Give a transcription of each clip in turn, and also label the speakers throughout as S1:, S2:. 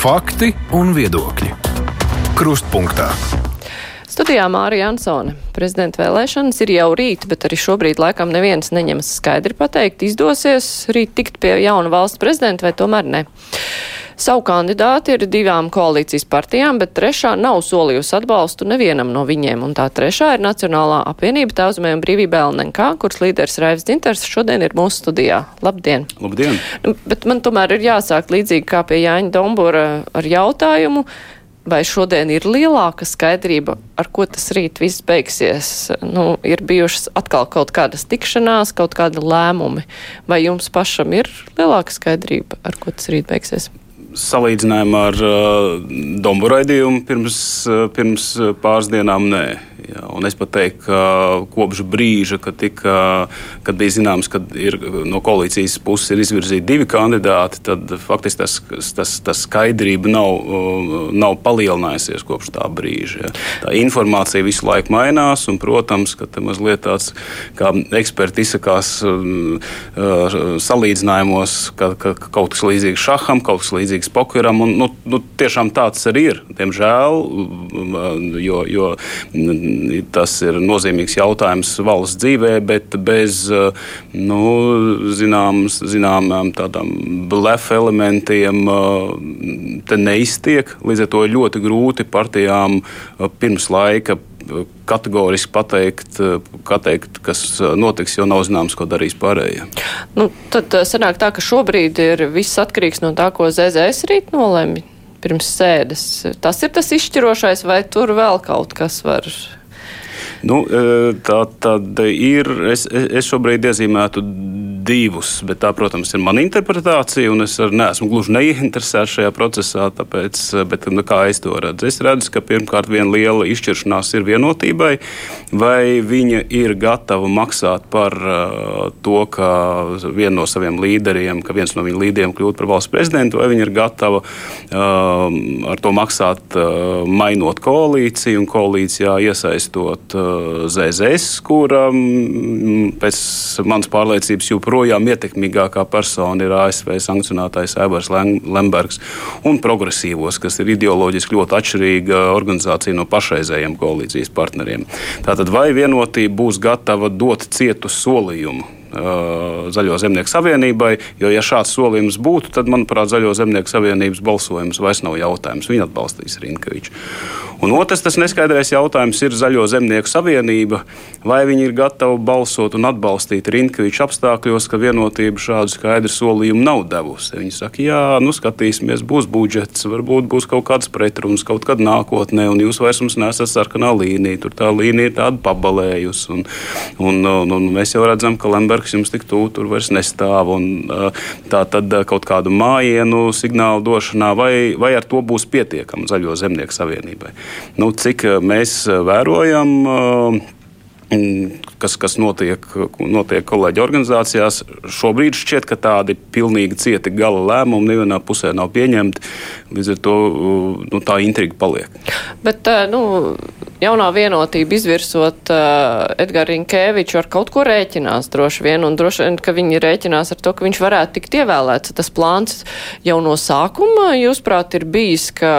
S1: Fakti un viedokļi. Krustpunktā.
S2: Studijā Mārija Ansone. Prezidenta vēlēšanas ir jau rīt, bet arī šobrīd laikam neviens neņemas skaidri pateikt, izdosies rīt tikt pie jauna valsts prezidenta vai tomēr ne. Savu kandidāti ir divām koalīcijas partijām, bet trešā nav solījusi atbalstu nevienam no viņiem, un tā trešā ir Nacionālā apvienība Tautsmē un brīvība LNK, kuras līderis Raivs Dinters šodien ir mūsu studijā. Labdien!
S3: Labdien!
S2: Nu, bet man tomēr ir jāsāk līdzīgi kā pie Jāņa Dombora ar jautājumu. Vai šodien ir lielāka skaidrība, ar ko tas rīt viss beigsies? Nu, ir bijušas atkal kaut kādas tikšanās, kaut kādi lēmumi. Vai jums pašam ir lielāka skaidrība, ar ko tas rīt beigsies?
S3: Salīdzinājumā ar uh, Dombu raidījumu pirms, uh, pirms pāris dienām nē. Jā, un es pat teiktu, ka kopš brīža, kad, tika, kad bija zināms, ka ir, no koalīcijas puses ir izvirzīti divi kandidāti, tad faktiski tas, tas, tas skaidrība nav, nav palielinājusies kopš tā brīža. Jā. Tā informācija visu laiku mainās, un, protams, ka tas mazliet tāds, kā eksperti izsakās salīdzinājumos, ka, ka kaut kas līdzīgs šaham, kaut kas līdzīgs pokeram, un nu, nu, tiešām tāds arī ir. Diemžēl, jo, jo tas ir nozīmīgs jautājums valsts dzīvē, bet bez nu, zināmas, zināmām tādām blefa elementiem te neiztiek. Līdz ar to ļoti grūti partijām pirms laika kategoriski pateikt, pateikt, kas notiks, jo nav zināms, ko darīs pārējie.
S2: Nu, tad sanāk tā, ka šobrīd ir viss atkarīgs no tā, ko ZZS rīt nolemj pirms sēdes. Tas ir tas izšķirošais, vai tur vēl kaut kas var
S3: Nu, e, tā tad ir. Es, es šobrīd iezīmētu divus, bet tā, protams, ir mana interpretācija, un es neesmu gluži neinteresēts šajā procesā, tāpēc, bet nu, kā es to redzu? Es redzu, ka pirmkārt viena liela izšķiršanās ir vienotībai, vai viņa ir gatava maksāt par uh, to, ka viena no saviem līderiem, ka viens no viņu līderiem kļūt par valsts prezidentu, vai viņa ir gatava uh, ar to maksāt, uh, mainot koalīciju un koalīcijā iesaistot uh, ZZS, kuram um, pēc manas pārliecības joprojām ietekmīgākā persona ir ASV sankcionētais Ebers Lembergs un progresīvos, kas ir ideoloģiski ļoti atšķirīga organizācija no pašreizējiem koalīcijas partneriem. Tātad vai vienotība būs gatava dot cietu solījumu Zaļo zemnieku savienībai, jo, ja šāds solījums būtu, tad, manuprāt, Zaļo zemnieku savienības balsojums vairs nav jautājums. Viņi atbalstīs Rinkeviču. Un otrs, tas neskaidrais jautājums ir Zaļo zemnieku savienība, vai viņi ir gatavi balsot un atbalstīt Rinkeviču apstākļos, ka vienotība šādu skaidru solījumu nav devusi. Viņi saka, jā, nu skatīsimies, būs budžets, varbūt būs kaut kāds pretruns kaut kad nākotnē, un jūs vairs mums nesat sarkanā līnija, tur tā līnija ir tāda pabalējusi. Un, un, un, un mēs jau redzam, ka Lembergs jums tik tuvu tur vairs nestāv. Un, tā tad kaut kādu mājienu signālu došanā, vai, vai ar to būs pietiekama Zaļo zemnieku savienībai. Nu, cik mēs vērojam, kas, kas notiek, notiek kolēģi organizācijās. Šobrīd šķiet, ka tādi pilnīgi cieti gala lēmumi nevienā pusē nav pieņemti. Līdz ar to nu, tā intriga paliek.
S2: Bet, nu, jaunā vienotība izvirsot uh, Edgars Rinkēviču ar kaut ko rēķinās droši vien, un droši vien, ka viņi rēķinās ar to, ka viņš varētu tikt ievēlēts. Tas plāns jau no sākuma, jūsuprāt, ir bijis, ka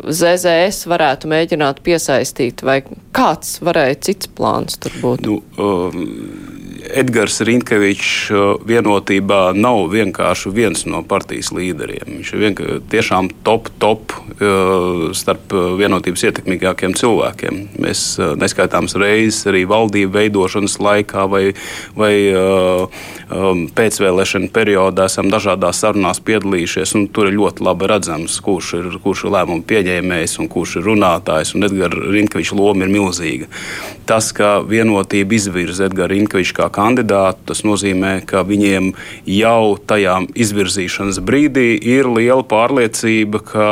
S2: ZZS varētu mēģināt piesaistīt, vai kāds varēja cits plāns tur būt?
S3: Nu, um, Edgars Rinkevičs uh, vienotībā nav vienkārši viens no partijas līderiem. Viņš ir tiešām top, top uh, starp uh, vienotības ietekmīgākiem cilvēkiem. Mēs neskaitāms reizes arī valdību veidošanas laikā vai, vai um, pēcvēlēšana periodā esam dažādās sarunās piedalījušies. Tur ir ļoti labi redzams, kurš ir, kurš ir lēmumu pieņēmējs un kurš ir runātājs. Edgars Rinkevičs loma ir milzīga. Tas, ka vienotība izvirza Edgars Rinkevičs kā kandidātu, tas nozīmē, ka viņiem jau tajā izvirzīšanas brīdī ir liela pārliecība, ka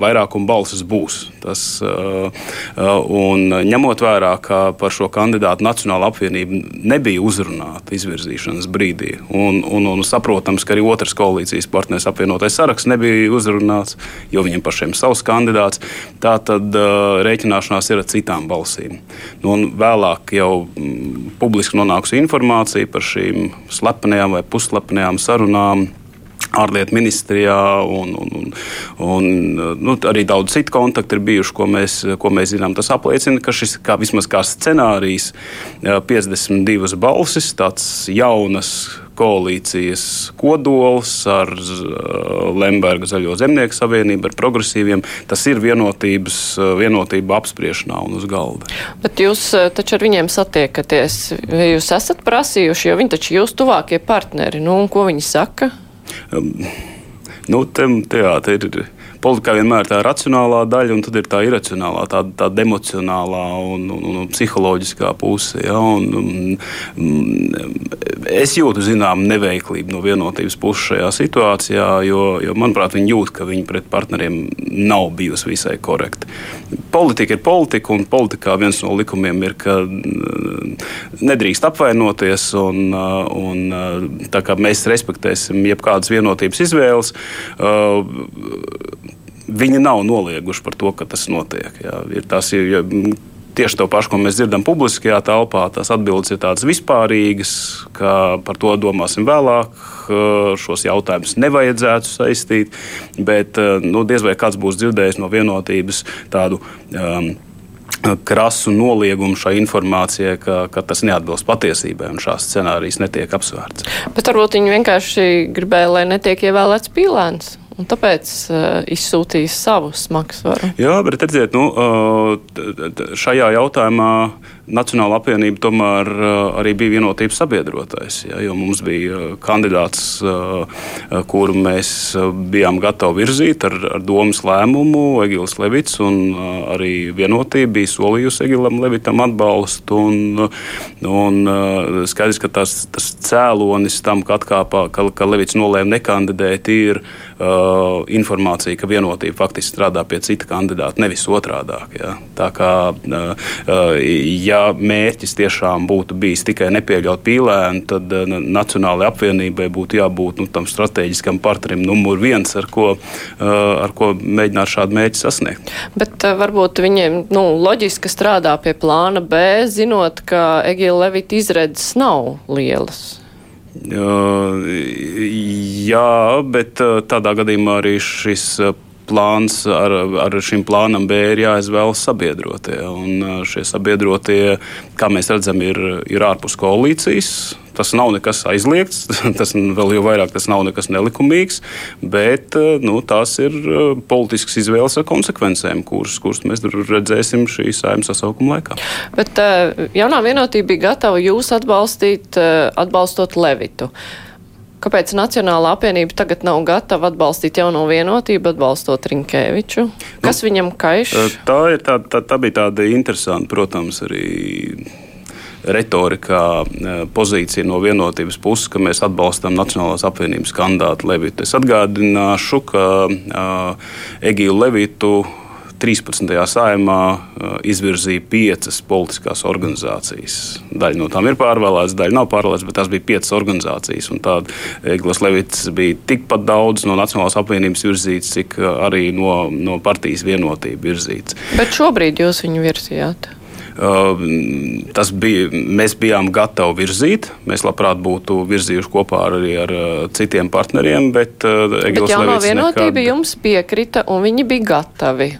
S3: vairākuma balsis būs. Tas, un ņemot vērā, ka par šo kandidātu Nacionāla apvienība nebija uzrunāta izvirzīšanas brīdī, un, un, un saprotams, ka arī otrs koalīcijas partneris apvienotais saraksts nebija uzrunāts, jo viņiem pašiem ir savs kandidāts, tā tad uh, rēķināšanās ir ar citām balsīm. Nu, vēlāk jau mm, publiski nonākusi informācija par šīm slepenajām vai pusslepenajām sarunām ārlietu ministrijā, un, un, un, un nu, arī daudz citu kontaktu ir bijuši, ko mēs, ko mēs zinām. Tas apliecina, ka šis kā, vismaz kā scenārijs 52 balsis, tāds jaunas koalīcijas kodols ar Lemberga Zaļo zemnieku savienību, ar progresīviem. Tas ir vienotības, vienotība apspriešanā un uz galda.
S2: Bet jūs taču ar viņiem satiekaties. Jūs esat prasījuši, jo viņi taču jūs tuvākie partneri. Nu, un ko viņi saka?
S3: Um, nu, tem, tajā, te ir politikā vienmēr ir tā racionālā daļa, un tad ir tā iracionālā, tā, tā emocionālā un, un, un psiholoģiskā puse. Ja, un, un, es jūtu zināmu neveiklību no vienotības puses šajā situācijā, jo, jo, manuprāt, viņi jūt, ka viņi pret partneriem nav bijusi visai korekti. Politika ir politika, un politikā viens no likumiem ir, ka nedrīkst apvainoties, un, un tā kā mēs respektēsim jebkādas vienotības izvēles viņi nav nolieguši par to, ka tas notiek. Jā. Ir tas, ja, tieši to pašu, ko mēs dzirdam publiskajā telpā, tās atbildes ir tādas vispārīgas, ka par to domāsim vēlāk. Šos jautājumus nevajadzētu saistīt, bet nu, diez vai kāds būs dzirdējis no vienotības tādu. Um, krasu noliegumu šai informācijai, ka, ka tas neatbilst patiesībai un šāds scenārijs netiek apsvērts.
S2: Bet varbūt viņi vienkārši gribēja, lai netiek ievēlēts pīlēns. Un tāpēc uh, izsūtīja savu smagsvaru.
S3: Jā, bet redziet, nu, uh, šajā jautājumā Nacionāla apvienība tomēr uh, arī bija vienotības sabiedrotais. Ja, jo mums bija kandidāts, kuru mēs bijām gatavi virzīt ar, ar domas lēmumu, Egils Levits, un arī vienotība bija solījusi Egilam Levitam atbalstu. Un, un skaidrs, ka tas, tas cēlonis tam, ka, atkāpā, ka, ka Levits nolēma nekandidēt, ir uh, informācija, ka vienotība faktiski strādā pie cita kandidāta, nevis otrādāk. Ja. Tā kā, uh, ja ja mērķis tiešām būtu bijis tikai nepieļaut pīlēnu, tad uh, Nacionālajai apvienībai būtu jābūt nu, tam strateģiskam partnerim numur viens, ar ko, uh, ar ko mēģināt šādu mērķi sasniegt.
S2: Bet uh, varbūt viņiem nu, loģiski strādā pie plāna B, zinot, ka Egīla Levita izredzes nav lielas.
S3: Jā, bet tādā gadījumā arī šis plāns, ar, ar šim plānam B ir jāizvēlas sabiedrotie. Un šie sabiedrotie, kā mēs redzam, ir, ir ārpus koalīcijas. Tas nav nekas aizliegts, tas vēl jau vairāk tas nav nekas nelikumīgs, bet nu, tās ir politiskas izvēles ar konsekvencēm, kuras, kuras mēs redzēsim šī saimnes sasaukuma laikā.
S2: Bet jaunā vienotība bija gatava jūs atbalstīt, atbalstot Levitu. Kāpēc Nacionālā apvienība tagad nav gatava atbalstīt jauno vienotību, atbalstot Rinkēviču? Kas nu, viņam kaiš?
S3: Tā, tā, tā, tā bija tāda interesanta, protams, arī retorikā pozīcija no vienotības puses, ka mēs atbalstām Nacionālās apvienības kandidātu Levitu. Es atgādināšu, ka uh, Egīlu Levitu 13. saimā uh, izvirzīja piecas politiskās organizācijas. Daļa no tām ir pārvēlētas, daļa nav pārvēlētas, bet tās bija piecas organizācijas. Tāda Eglis Levits bija tikpat daudz no Nacionālās apvienības virzīts, cik arī no, no partijas vienotība virzīts.
S2: Bet šobrīd jūs viņu virzījāt?
S3: Uh, tas bija, mēs bijām gatavi virzīt. Mēs labprāt būtu virzījuši kopā arī ar citiem partneriem, bet, bet
S2: jauno vienotība nekad... jums piekrita un viņi bija gatavi.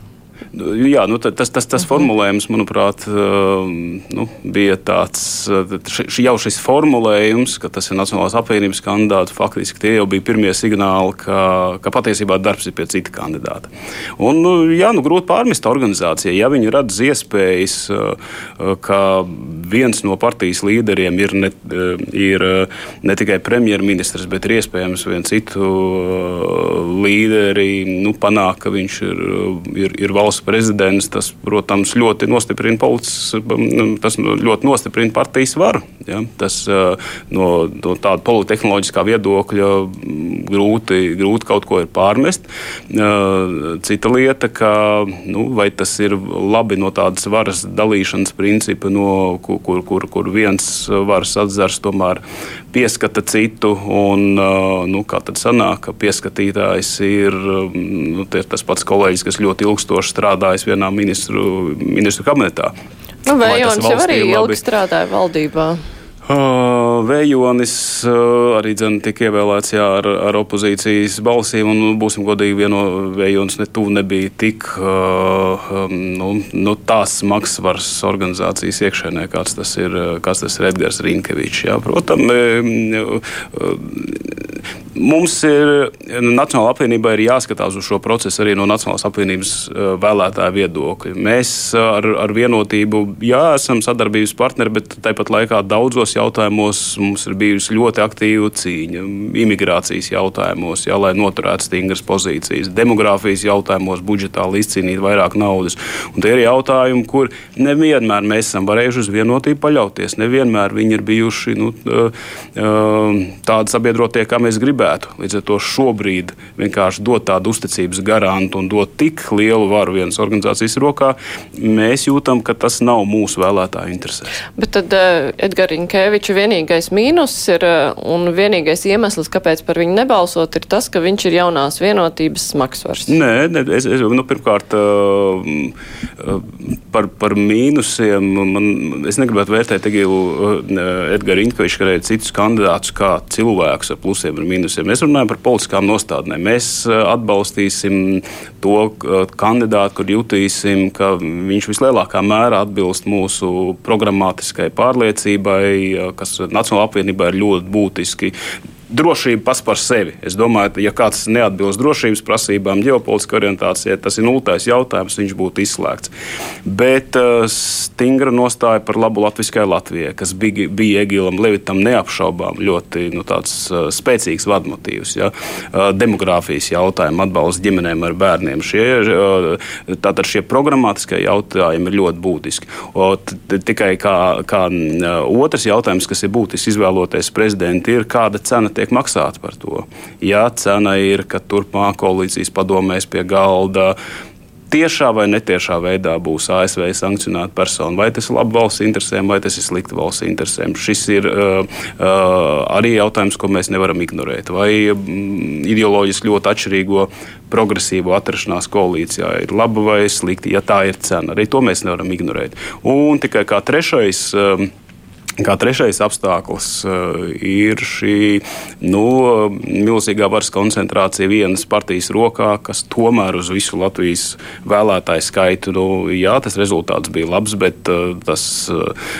S3: Jā, nu, tas, tas, tas formulējums, manuprāt, nu, bija tāds, š, jau šis formulējums, ka tas ir Nacionālās apvienības kandidāts, faktiski tie jau bija pirmie signāli, ka, ka patiesībā darbs ir pie cita kandidāta. Un, nu, jā, nu, grūti pārmest organizācijai, ja viņi redz iespējas, ka viens no partijas līderiem ir ne, ir ne tikai premjerministrs, bet ir iespējams viens citu līderi nu, panākt, ka viņš ir, ir, ir valsts prezidents, tas, protams, ļoti nostiprina policis, um, tas ļoti nostiprina partijas varu. Ja? Tas no, no tāda politehnoloģiskā viedokļa grūti, grūti kaut ko ir pārmest. Cita lieta, ka nu, vai tas ir labi no tādas varas dalīšanas principa, no, kur, kur, kur viens varas atzars tomēr pieskata citu, un nu, kā tad sanāk, ka pieskatītājs ir, nu, ir tas pats kolēģis, kas ļoti ilgstoši strādājis vienā ministru, ministru kabinetā.
S2: Nu, Vējons jau arī ilgi strādāja valdībā.
S3: Vējonis arī dzen, tika ievēlēts jā, ar, ar opozīcijas balsīm, un, būsim godīgi, vieno vējonis ne tuvu nebija tik nu, nu, tās maksvaras organizācijas iekšēnē, kāds tas ir, kāds tas ir Edgars Rinkevičs. Protams, mums ir Nacionāla apvienība ir jāskatās uz šo procesu arī no Nacionālās apvienības vēlētāja viedokļa. Mēs ar, ar vienotību, jā, esam sadarbības partneri, bet tāpat laikā daudzos jautājumos mums ir bijusi ļoti aktīva cīņa. Imigrācijas jautājumos, jā, lai noturētu stingras pozīcijas, demogrāfijas jautājumos, budžetā izcīnīt vairāk naudas. Un tie ir jautājumi, kur nevienmēr mēs esam varējuši uz vienotību paļauties. Nevienmēr viņi ir bijuši nu, tādi sabiedrotie, kā mēs gribētu. Līdz ar to šobrīd vienkārši dot tādu uzticības garantu un dot tik lielu varu vienas organizācijas rokā, mēs jūtam, ka tas nav mūsu vēlētāju interesēs.
S2: Bet tad uh, Edgars Rinkeviča vienīgais mīnus ir, uh, un vienīgais iemesls, kāpēc par viņu nebalsot, ir tas, ka viņš ir jaunās vienotības smagsvars.
S3: Nē, ne, es, es nu, pirmkārt uh, par, par mīnusiem. Man, es negribētu vērtēt Egilu Edgars Rinkeviču, kā arī citus kandidātus, kā cilvēkus ar plusiem un mīnusiem. Mēs runājam par politiskām nostādnēm. Mēs atbalstīsim to kandidātu, kur jutīsim, ka viņš vislielākā mērā atbilst mūsu programmatiskai pārliecībai, kas Nacionālajā apvienībā ir ļoti būtiski drošība pats par sevi. Es domāju, ja kāds neatbilst drošības prasībām, ģeopolitiskai orientācijai, tas ir nultais jautājums, viņš būtu izslēgts. Bet uh, stingra nostāja par labu Latvijai Latvijai, kas bija, bija Egilam Levitam neapšaubām ļoti nu, uh, spēcīgs vadmotīvs. Ja? Uh, demogrāfijas jautājumi, atbalsts ģimenēm ar bērniem. Šie, uh, tātad šie programmatiskie jautājumi ir ļoti būtiski. O, tikai kā, kā uh, otrs jautājums, kas ir būtisks izvēloties prezidentu, ir kāda cena tiek maksāts par to. Ja cena ir, ka turpmāk koalīcijas padomēs pie galda tiešā vai netiešā veidā būs ASV sankcionēta persona. Vai tas ir labi valsts interesēm, vai tas ir slikti valsts interesēm. Šis ir uh, uh, arī jautājums, ko mēs nevaram ignorēt. Vai um, ideoloģiski ļoti atšķirīgo progresīvo atrašanās koalīcijā ir laba vai slikta, ja tā ir cena. Arī to mēs nevaram ignorēt. Un tikai kā trešais. Uh, Kā trešais apstākļus uh, ir šī nu, milzīgā varas koncentrācija vienas partijas rokā, kas tomēr uz visu Latvijas vēlētāju skaitu, nu, jā, tas rezultāts bija labs, bet uh, tas, uh,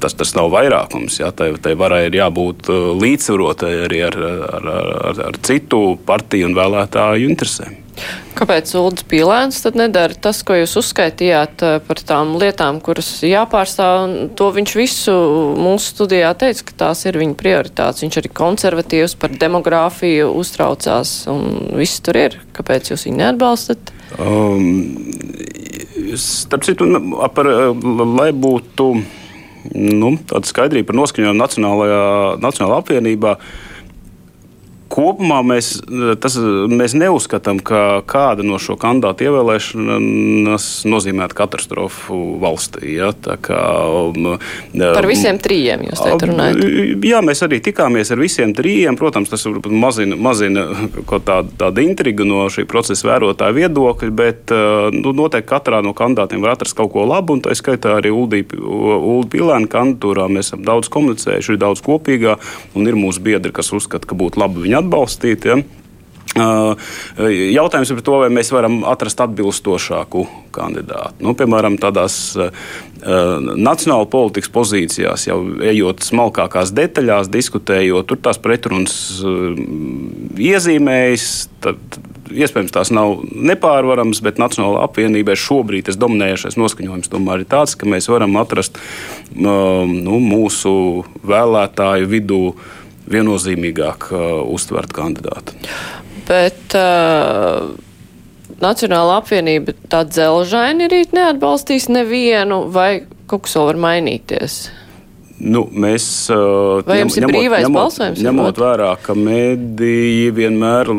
S3: tas, tas nav vairākums. Jā, tai, tai varai ir jābūt līdzsvarotai arī ar, ar, ar, ar citu partiju un vēlētāju interesēm.
S2: Kāpēc Ulrichs Pīlēns tad nedara tas, ko jūs uzskaitījāt eh, par tām lietām, kuras jāpārstāv? To viņš visu mūsu studijā teica, ka tās ir viņa prioritātes. Viņš arī konservatīvs par demogrāfiju uztraucās un viss tur ir. Kāpēc jūs viņu neatbalstat? Um,
S3: starp citu, par, lai būtu nu, tāda skaidrība par noskaņojumu Nacionālajā, Nacionālajā apvienībā. Uh, kopumā mēs, tas, mēs neuzskatām, ka kāda no šo kandidātu ievēlēšanas nozīmētu katastrofu valstī. Ja? Kā,
S2: um, Par visiem trījiem jūs te runājat?
S3: Jā, mēs arī tikāmies ar visiem trījiem. Protams, tas mazina, mazina tādu, tādu intrigu no šī procesa vērotāja viedokļa, bet uh, nu, noteikti katrā no kandidātiem var atrast kaut ko labu. Un tā skaitā arī Uldi Pilēna kandidatūrā mēs esam daudz komunicējuši, ir daudz kopīgā un ir mūsu biedri, kas uzskata, ka būtu labi viņu atbalstīt. Ja? Jautājums ir par to, vai mēs varam atrast atbilstošāku kandidātu. Nu, piemēram, tādās uh, nacionāla politikas pozīcijās, jau ejot smalkākās detaļās, diskutējot, tur tās pretrunas uh, iezīmējas. Tad, iespējams, tās nav nepārvaramas, bet Nacionālajā apvienībā šobrīd tas dominējošais noskaņojums tomēr ir tāds, ka mēs varam atrast uh, nu, mūsu vēlētāju vidū uh, viennozīmīgāk uh, uztvert kandidātu.
S2: Bet uh, Nacionāla apvienība tā dzelžaini rīt neatbalstīs nevienu, vai kaut kas vēl var mainīties?
S3: Nu, mēs uh,
S2: ņem, ir brīvais ņemot, balsojums?
S3: Ņemot vērā, ka mediji vienmēr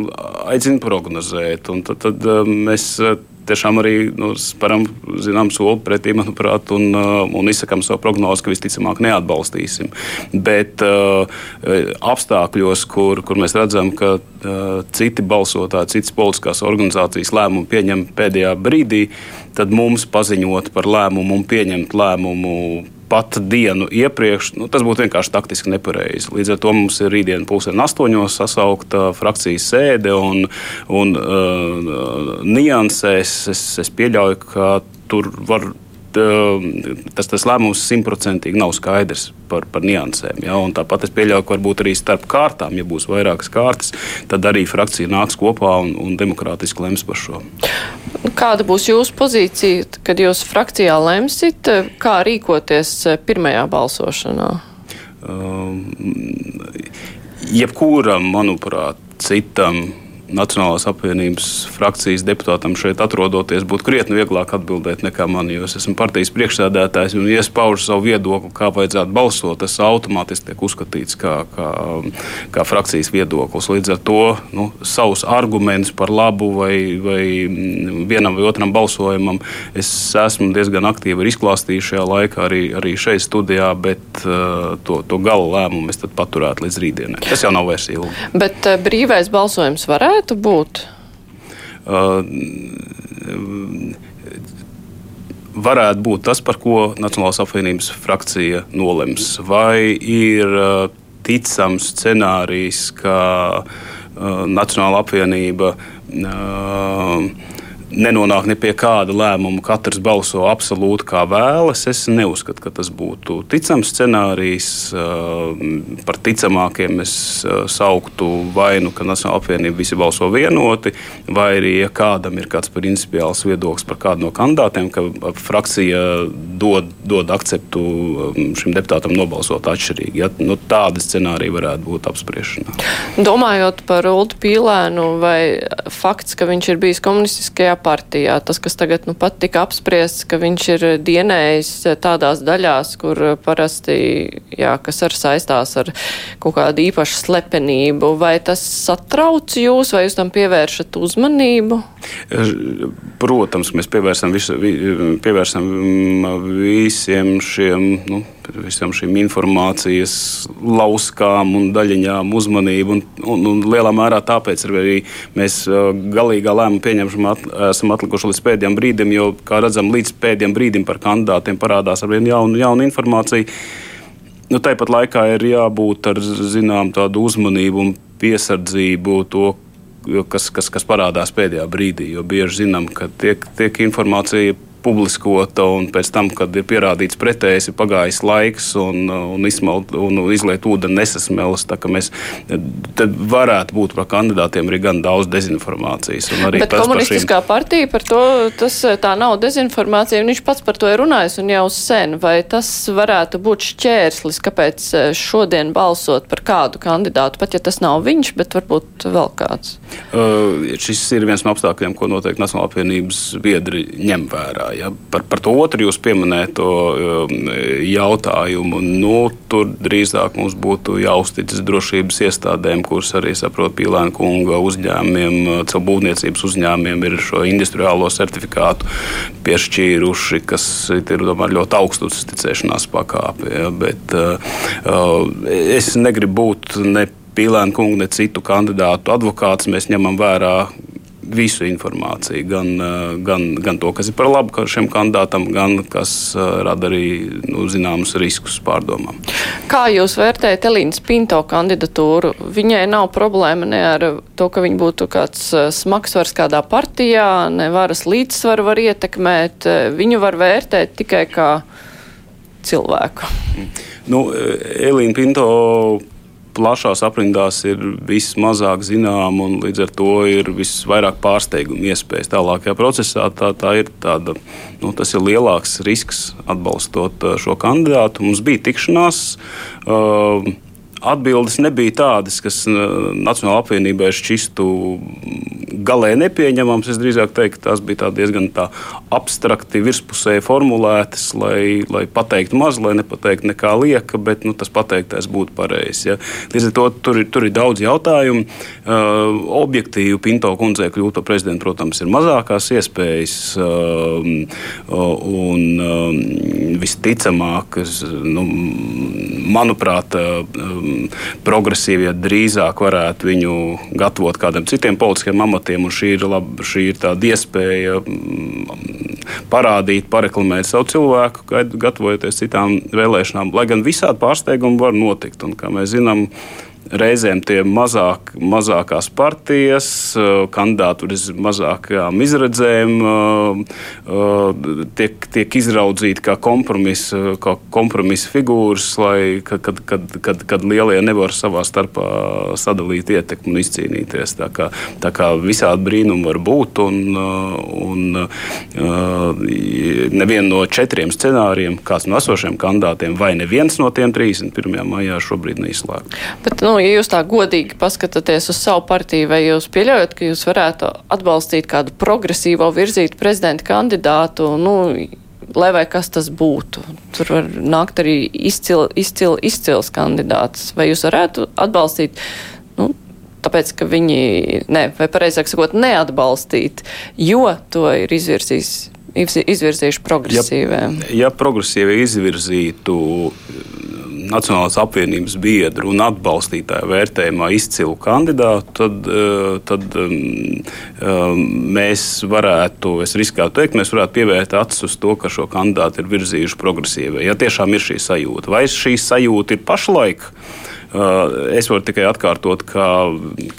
S3: aicina prognozēt, un tad, tad uh, mēs uh, tiešām arī nu, sparam zinām soli pretī, manuprāt, un, uh, un izsakām savu prognozi, ka visticamāk neatbalstīsim. Bet uh, apstākļos, kur, kur mēs redzam, ka uh, citi balsotāji, citas politiskās organizācijas lēmumu pieņem pēdējā brīdī, tad mums paziņot par lēmumu un pieņemt lēmumu pat dienu iepriekš, nu, tas būtu vienkārši taktiski nepareizi. Līdz ar to mums ir rītdien pusdien astoņos sasaukta frakcijas sēde un, un uh, niansēs. Es, es pieļauju, ka tur var tas, tas lēmums simtprocentīgi nav skaidrs par, par niansēm. Ja? Un tāpat es pieļauju, ka varbūt arī starp kārtām, ja būs vairākas kārtas, tad arī frakcija nāks kopā un, un demokrātiski lems par šo.
S2: Kāda būs jūsu pozīcija, kad jūs frakcijā lemsit, kā rīkoties pirmajā balsošanā? Um,
S3: jebkuram, manuprāt, citam Nacionālās apvienības frakcijas deputātam šeit atrodoties, būtu krietni vieglāk atbildēt nekā man, jo es esmu partijas priekšsēdētājs un iespaužu savu viedokli, kā vajadzētu balsot. Tas automātiski tiek uzskatīts kā, kā, kā frakcijas viedoklis. Līdz ar to nu, savus argumentus par labu vai, vai vienam vai otram balsojumam es esmu diezgan aktīvi izklāstījis šajā laikā arī, arī šeit studijā, bet uh, to, to gala lēmumu es paturētu līdz rītdienai. Tas jau nav vairs ilgi.
S2: Bet uh, brīvais balsojums varētu varētu būt? Uh,
S3: varētu būt tas, par ko Nacionālās apvienības frakcija nolems. Vai ir uh, ticams scenārijs, ka uh, Nacionāla apvienība uh, nenonāk ne pie kāda lēmuma, katrs balso absolūti kā vēlas. Es neuzskatu, ka tas būtu ticams scenārijs. Par ticamākiem es sauktu vainu, ka Nacionāla apvienība visi balso vienoti, vai arī, ja kādam ir kāds principiāls viedoklis par kādu no kandidātiem, ka frakcija dod, dod akceptu šim deputātam nobalsot atšķirīgi. Ja? Nu, tādi scenāriji varētu būt apspriešanā.
S2: Domājot par Ulu Pīlēnu vai fakts, ka viņš ir bijis komunistiskajā partijā. Tas, kas tagad nu, pat tika apspriests, ka viņš ir dienējis tādās daļās, kur parasti, jā, kas ar saistās ar kaut kādu īpašu slepenību, vai tas satrauc jūs, vai jūs tam pievēršat uzmanību?
S3: Protams, mēs pievērsam, visu, pievērsam visiem šiem. Nu, visam šīm informācijas lauskām un daļiņām uzmanību. Un, un, un lielā mērā tāpēc arī mēs galīgā lēmuma pieņemšanu at, esam atlikuši līdz pēdējiem brīdim, jo, kā redzam, līdz pēdējiem brīdim par kandidātiem parādās ar vien jaunu, jaunu informāciju. Nu, tāpat laikā ir jābūt ar zinām tādu uzmanību un piesardzību to, kas, kas, kas parādās pēdējā brīdī. Jo bieži zinām, ka tiek, tiek informācija publiskota, un pēc tam, kad ir pierādīts pretējs, ir pagājis laiks un, un, izsmelt, un izliet ūdeni nesasmelas. Mēs, tad varētu būt par kandidātiem arī gan daudz dezinformācijas.
S2: Bet komunistiskā šīm... partija par to, tas tā nav dezinformācija, un viņš pats par to ir runājis un jau sen. Vai tas varētu būt šķērslis, kāpēc eh, šodien balsot par kādu kandidātu, pat ja tas nav viņš, bet varbūt vēl kāds?
S3: Uh, šis ir viens no apstākļiem, ko noteikti Nacionāla apvienības biedri ņem vērā. Ja? Par, par to otru jūs pieminēto um, jautājumu, nu, tur drīzāk mums būtu jāuzticas drošības iestādēm, kuras arī saprot Pīlēna kunga uzņēmumiem, caur būvniecības uzņēmumiem ir šo industriālo certifikātu piešķīruši, kas ir domāju, ļoti augstu uzticēšanās pakāpe. Ja? Bet, uh, uh, es negribu būt ne Pīlēna kunga, ne citu kandidātu advokāts. Mēs ņemam vērā visu informāciju, gan, eh, gan, gan to, kas ir par labu šiem kandidātam, gan kas eh, rada arī nu, zināmus riskus pārdomām.
S2: Kā jūs vērtējat Elīnas Pinto kandidatūru? Viņai nav problēma ne ar to, ka viņa būtu kāds eh, smagsvars kādā partijā, ne varas līdzsvaru var ietekmēt. Viņu var vērtēt tikai kā cilvēku.
S3: Nu, Elīna Pinto plašās aprindās ir vismazāk zināma un līdz ar to ir visvairāk pārsteigumu iespējas tālākajā procesā. Tā, tā ir tāda, nu, tas ir lielāks risks atbalstot uh, šo kandidātu. Mums bija tikšanās. Uh, Atbildes nebija tādas, kas uh, Nacionālajai apvienībai šķistu galēji nepieņemams. Es drīzāk teiktu, tās bija diezgan tā abstrakti, virspusēji formulētas, lai, lai pateiktu maz, lai nepateiktu nekā lieka, bet nu, tas pateiktais būtu pareizs. Ja. Līdz ar to tur, tur ir daudz jautājumu. Uh, objektīvi Pinto kundzei kļūt par prezidentu, protams, ir mazākās iespējas. Uh, un uh, visticamāk, nu, manuprāt, progresīvie drīzāk varētu viņu gatavot kādiem citiem politiskiem amatiem, šī ir, laba, šī ir tāda iespēja parādīt, pareklamēt savu cilvēku, gatavojoties citām vēlēšanām. Lai gan visādi pārsteigumi var notikt, un kā mēs zinām, reizēm tie mazāk, mazākās partijas, eh, kandidāti ar mazākām izredzēm eh, eh, tiek, tiek izraudzīti kā kompromisa, kā kompromisa figūras, lai, kad, kad, kad, kad, kad lielie nevar savā starpā sadalīt ietekmi un izcīnīties. Tā kā, tā kā visādi brīnumi var būt, un, un nevienu no četriem scenārijiem, kāds no esošiem kandidātiem, vai neviens no tiem 31. maijā šobrīd neizslēgts.
S2: Bet, nu, ja jūs tā godīgi paskatāties uz savu partiju, vai jūs pieļaujat, ka jūs varētu atbalstīt kādu progresīvo virzītu prezidenta kandidātu, nu, lai vai kas tas būtu? Tur var nākt arī izcil, izcil, izcils kandidāts. Vai jūs varētu atbalstīt? Nu, tāpēc, ka viņi, ne, vai pareizāk sakot, neatbalstīt, jo to ir izvirzījis izvirzījuši progresīvie.
S3: Ja, ja progresīvi izvirzītu Nacionālās apvienības biedru un atbalstītāju vērtējumā izcilu kandidātu, tad, eh, tad um, mēs varētu, es riskētu teikt, mēs varētu pievērt acis uz to, ka šo kandidātu ir virzījuši progresīvai. Ja tiešām ir šī sajūta, vai šī sajūta ir pašlaik? Uh, es varu tikai atkārtot, ka,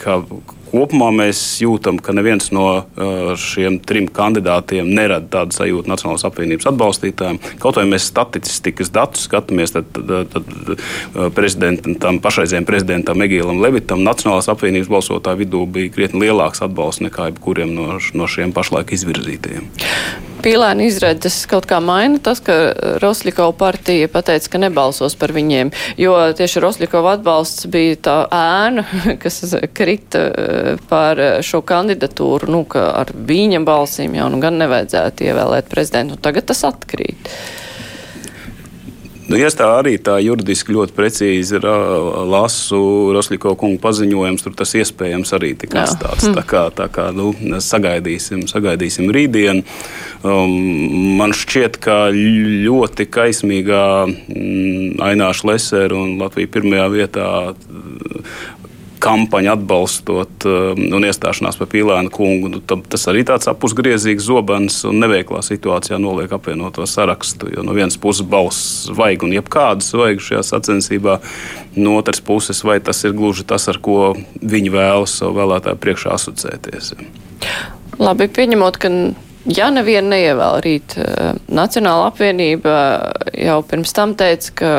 S3: ka kopumā mēs jūtam, ka neviens no uh, šiem trim kandidātiem nerada tādu sajūtu Nacionālās apvienības atbalstītājiem. Kaut vai mēs statistikas datus skatāmies, tad, tad, tad uh, prezidentam, pašreizējiem prezidentam Egīlam Levitam Nacionālās apvienības balsotāju vidū bija krietni lielāks atbalsts nekā jebkuriem no, no šiem pašlaik izvirzītajiem
S2: pīlēna izredzes kaut kā maina tas, ka Roslikova partija pateica, ka nebalsos par viņiem, jo tieši Roslikova atbalsts bija tā ēna, kas krita eh, par šo kandidatūru, nu, ka ar viņa balsīm jau nu gan nevajadzētu ievēlēt prezidentu. Tagad tas atkrīt.
S3: Nu, ja tā arī tā juridiski ļoti precīzi lasu Rosliko kungu paziņojums, tur tas iespējams arī tika atstāts. Tā kā, tā kā nu, sagaidīsim, sagaidīsim rītdienu. Um, man šķiet, ka ļoti kaismīgā mm, Aināša Lesera un Latvija pirmajā vietā kampaņa atbalstot um, un iestāšanās par Pīlēnu kungu. Nu, tas arī tāds apusgriezīgs zobens un neveiklā situācijā noliek apvienoto sarakstu. Jo no vienas puses balss vajag un jebkādas vajag šajā sacensībā, no otras puses vai tas ir gluži tas, ar ko viņi vēlas savu vēlētāju priekšā asociēties.
S2: Labi, pieņemot, ka Ja nevienu neievēl rīt, uh, Nacionāla apvienība jau pirms tam teica, ka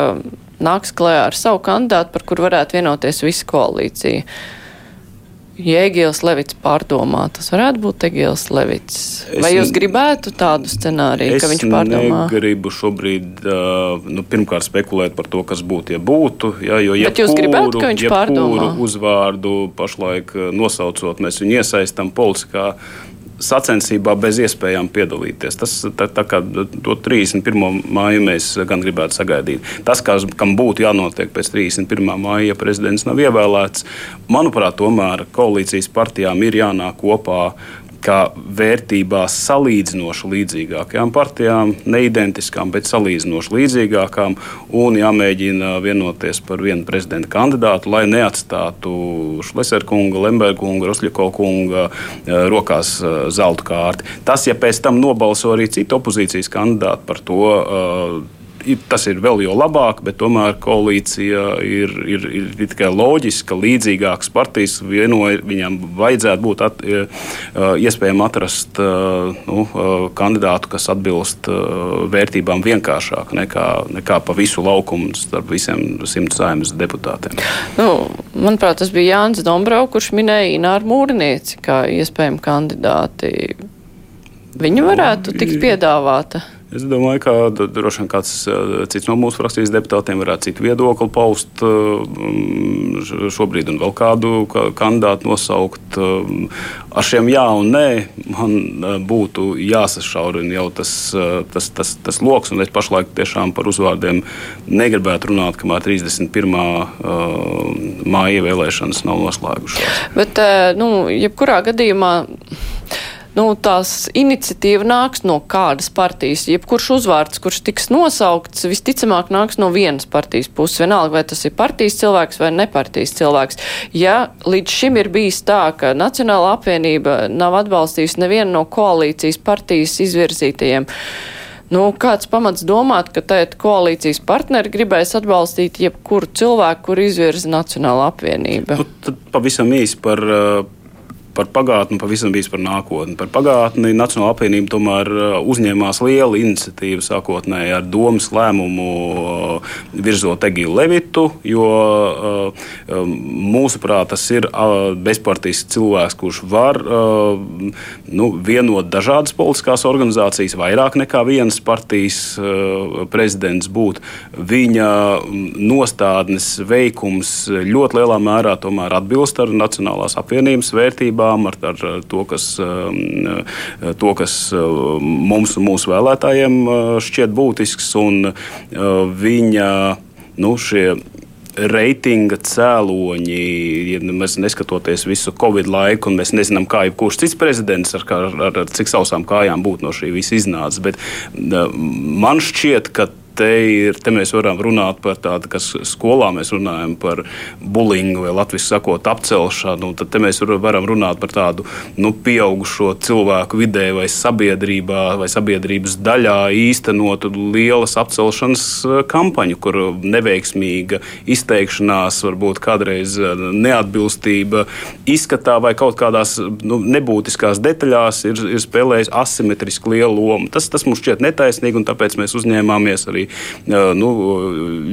S2: nāks klajā ar savu kandidātu, par kur varētu vienoties visa koalīcija. Jēgils Levits pārdomā, tas varētu būt Egils Levits. Vai es jūs gribētu tādu scenāriju, ka viņš pārdomā?
S3: Es negribu šobrīd, nu, pirmkārt spekulēt par to, kas būtu, ja būtu. Ja, jo,
S2: ja Bet jūs kuru, gribētu, ka viņš pārdomā?
S3: uzvārdu pašlaik nosaucot, mēs viņu iesaistam politikā sacensībā bez iespējām piedalīties. Tas tā, tā kā to 31. māju mēs gan gribētu sagaidīt. Tas, kā, kam būtu jānotiek pēc 31. māja, ja prezidents nav ievēlēts, manuprāt, tomēr koalīcijas partijām ir jānāk kopā kā vērtībās salīdzinoši līdzīgākām partijām, neidentiskām, bet salīdzinoši līdzīgākām, un jāmēģina vienoties par vienu prezidenta kandidātu, lai neatstātu Šlesera kunga, Lemberga kunga, Rosļako kunga eh, rokās eh, zelta kārti. Tas, ja pēc tam nobalso arī citu opozīcijas kandidātu par to, uh, tas ir vēl jau labāk, bet tomēr koalīcija ir, ir, ir tikai loģiska, līdzīgākas partijas. Vienoja, viņam vajadzētu būt at, e, e, iespējams atrast e, nu, kandidātu, kas atbilst vērtībām vienkāršāk nekā, nekā pa visu laukumu starp visiem simt saimnes deputātiem.
S2: Nu, manuprāt, tas bija Jānis Dombrau, kurš minēja Ināru Mūrnieci kā iespējamu kandidāti. Viņa varētu tikt piedāvāta.
S3: Es domāju, ka droši vien kāds eh, cits no mūsu frakcijas deputātiem varētu citu viedokli paust eh, šobrīd un vēl kādu kandidātu nosaukt. Eh, ar šiem jā un nē man būtu jāsašaurina jau tas, tas, tas, tas lokus, un es pašlaik tiešām par uzvārdiem negribētu runāt, kamēr 31. māja vēlēšanas nav noslēgušās.
S2: Bet, nu, jebkurā gadījumā nu, tās iniciatīva nāks no kādas partijas. Jebkurš uzvārds, kurš tiks nosaukts, visticamāk nāks no vienas partijas puses. Vienalga, vai tas ir partijas cilvēks vai nepartijas cilvēks. Ja līdz šim ir bijis tā, ka Nacionāla apvienība nav atbalstījusi nevienu no koalīcijas partijas izvirzītajiem, Nu, kāds pamats domāt, ka tēt koalīcijas partneri gribēs atbalstīt jebkuru cilvēku, kur izvirza Nacionāla apvienība?
S3: Nu, tad pavisam īsi par uh, par pagātni, pavisam bijis par nākotni. Par pagātni Nacionāla apvienība tomēr uh, uzņēmās lielu iniciatīvu sākotnēji ar domas lēmumu uh, virzot Egilu Levitu, jo uh, um, mūsuprāt tas ir bezpartijas cilvēks, kurš var nu, vienot dažādas politiskās organizācijas, vairāk nekā vienas partijas prezidents būt. Viņa mm, nostādnes veikums ļoti lielā mērā atbilst ar Nacionālās apvienības vērtībām ar, ar to, kas, um, to, kas uh, mums un mūsu vēlētājiem uh, šķiet būtisks. Un uh, viņa nu, šie reitinga cēloņi, ja mēs neskatoties visu Covid laiku, un mēs nezinām, kā jebkurš cits prezidents ar, ar, ar cik sausām kājām būtu no šī visa iznācis. Bet man šķiet, ka te, ir, te mēs varam runāt par tādu, kas skolā mēs runājam par bulingu vai latviešu sakot apcelšanu. Tad mēs varam runāt par tādu nu, pieaugušo cilvēku vidē vai sabiedrībā vai sabiedrības daļā īstenotu lielas apcelšanas eh, kampaņu, kur neveiksmīga izteikšanās, varbūt kādreiz eh, neatbilstība izskatā vai kaut kādās nu, nebūtiskās detaļās ir, ir spēlējis asimetriski lielu lomu. Tas, tas mums šķiet netaisnīgi, un tāpēc mēs uzņēmāmies arī arī nu,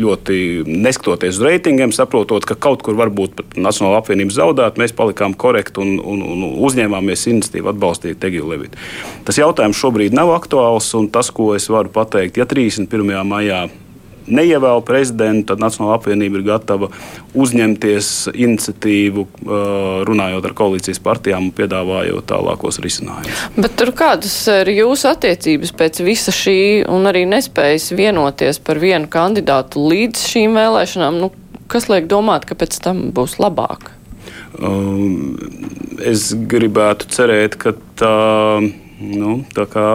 S3: ļoti neskatoties uz reitingiem, saprotot, ka kaut kur varbūt Nacionāla apvienība zaudētu, mēs palikām korekti un, un, un uzņēmāmies iniciatīvu atbalstīt Egilu Levitu. Tas jautājums šobrīd nav aktuāls, un tas, ko es varu pateikt, ja 31. maijā neievēl prezidentu, tad Nacionāla apvienība ir gatava uzņemties iniciatīvu, runājot ar koalīcijas partijām un piedāvājot tālākos risinājumus.
S2: Bet tur kādas ir jūsu attiecības pēc visa šī un arī nespējas vienoties par vienu kandidātu līdz šīm vēlēšanām? Nu, kas liek domāt, ka pēc tam būs labāk?
S3: Um, es gribētu cerēt, ka tā, nu, tā kā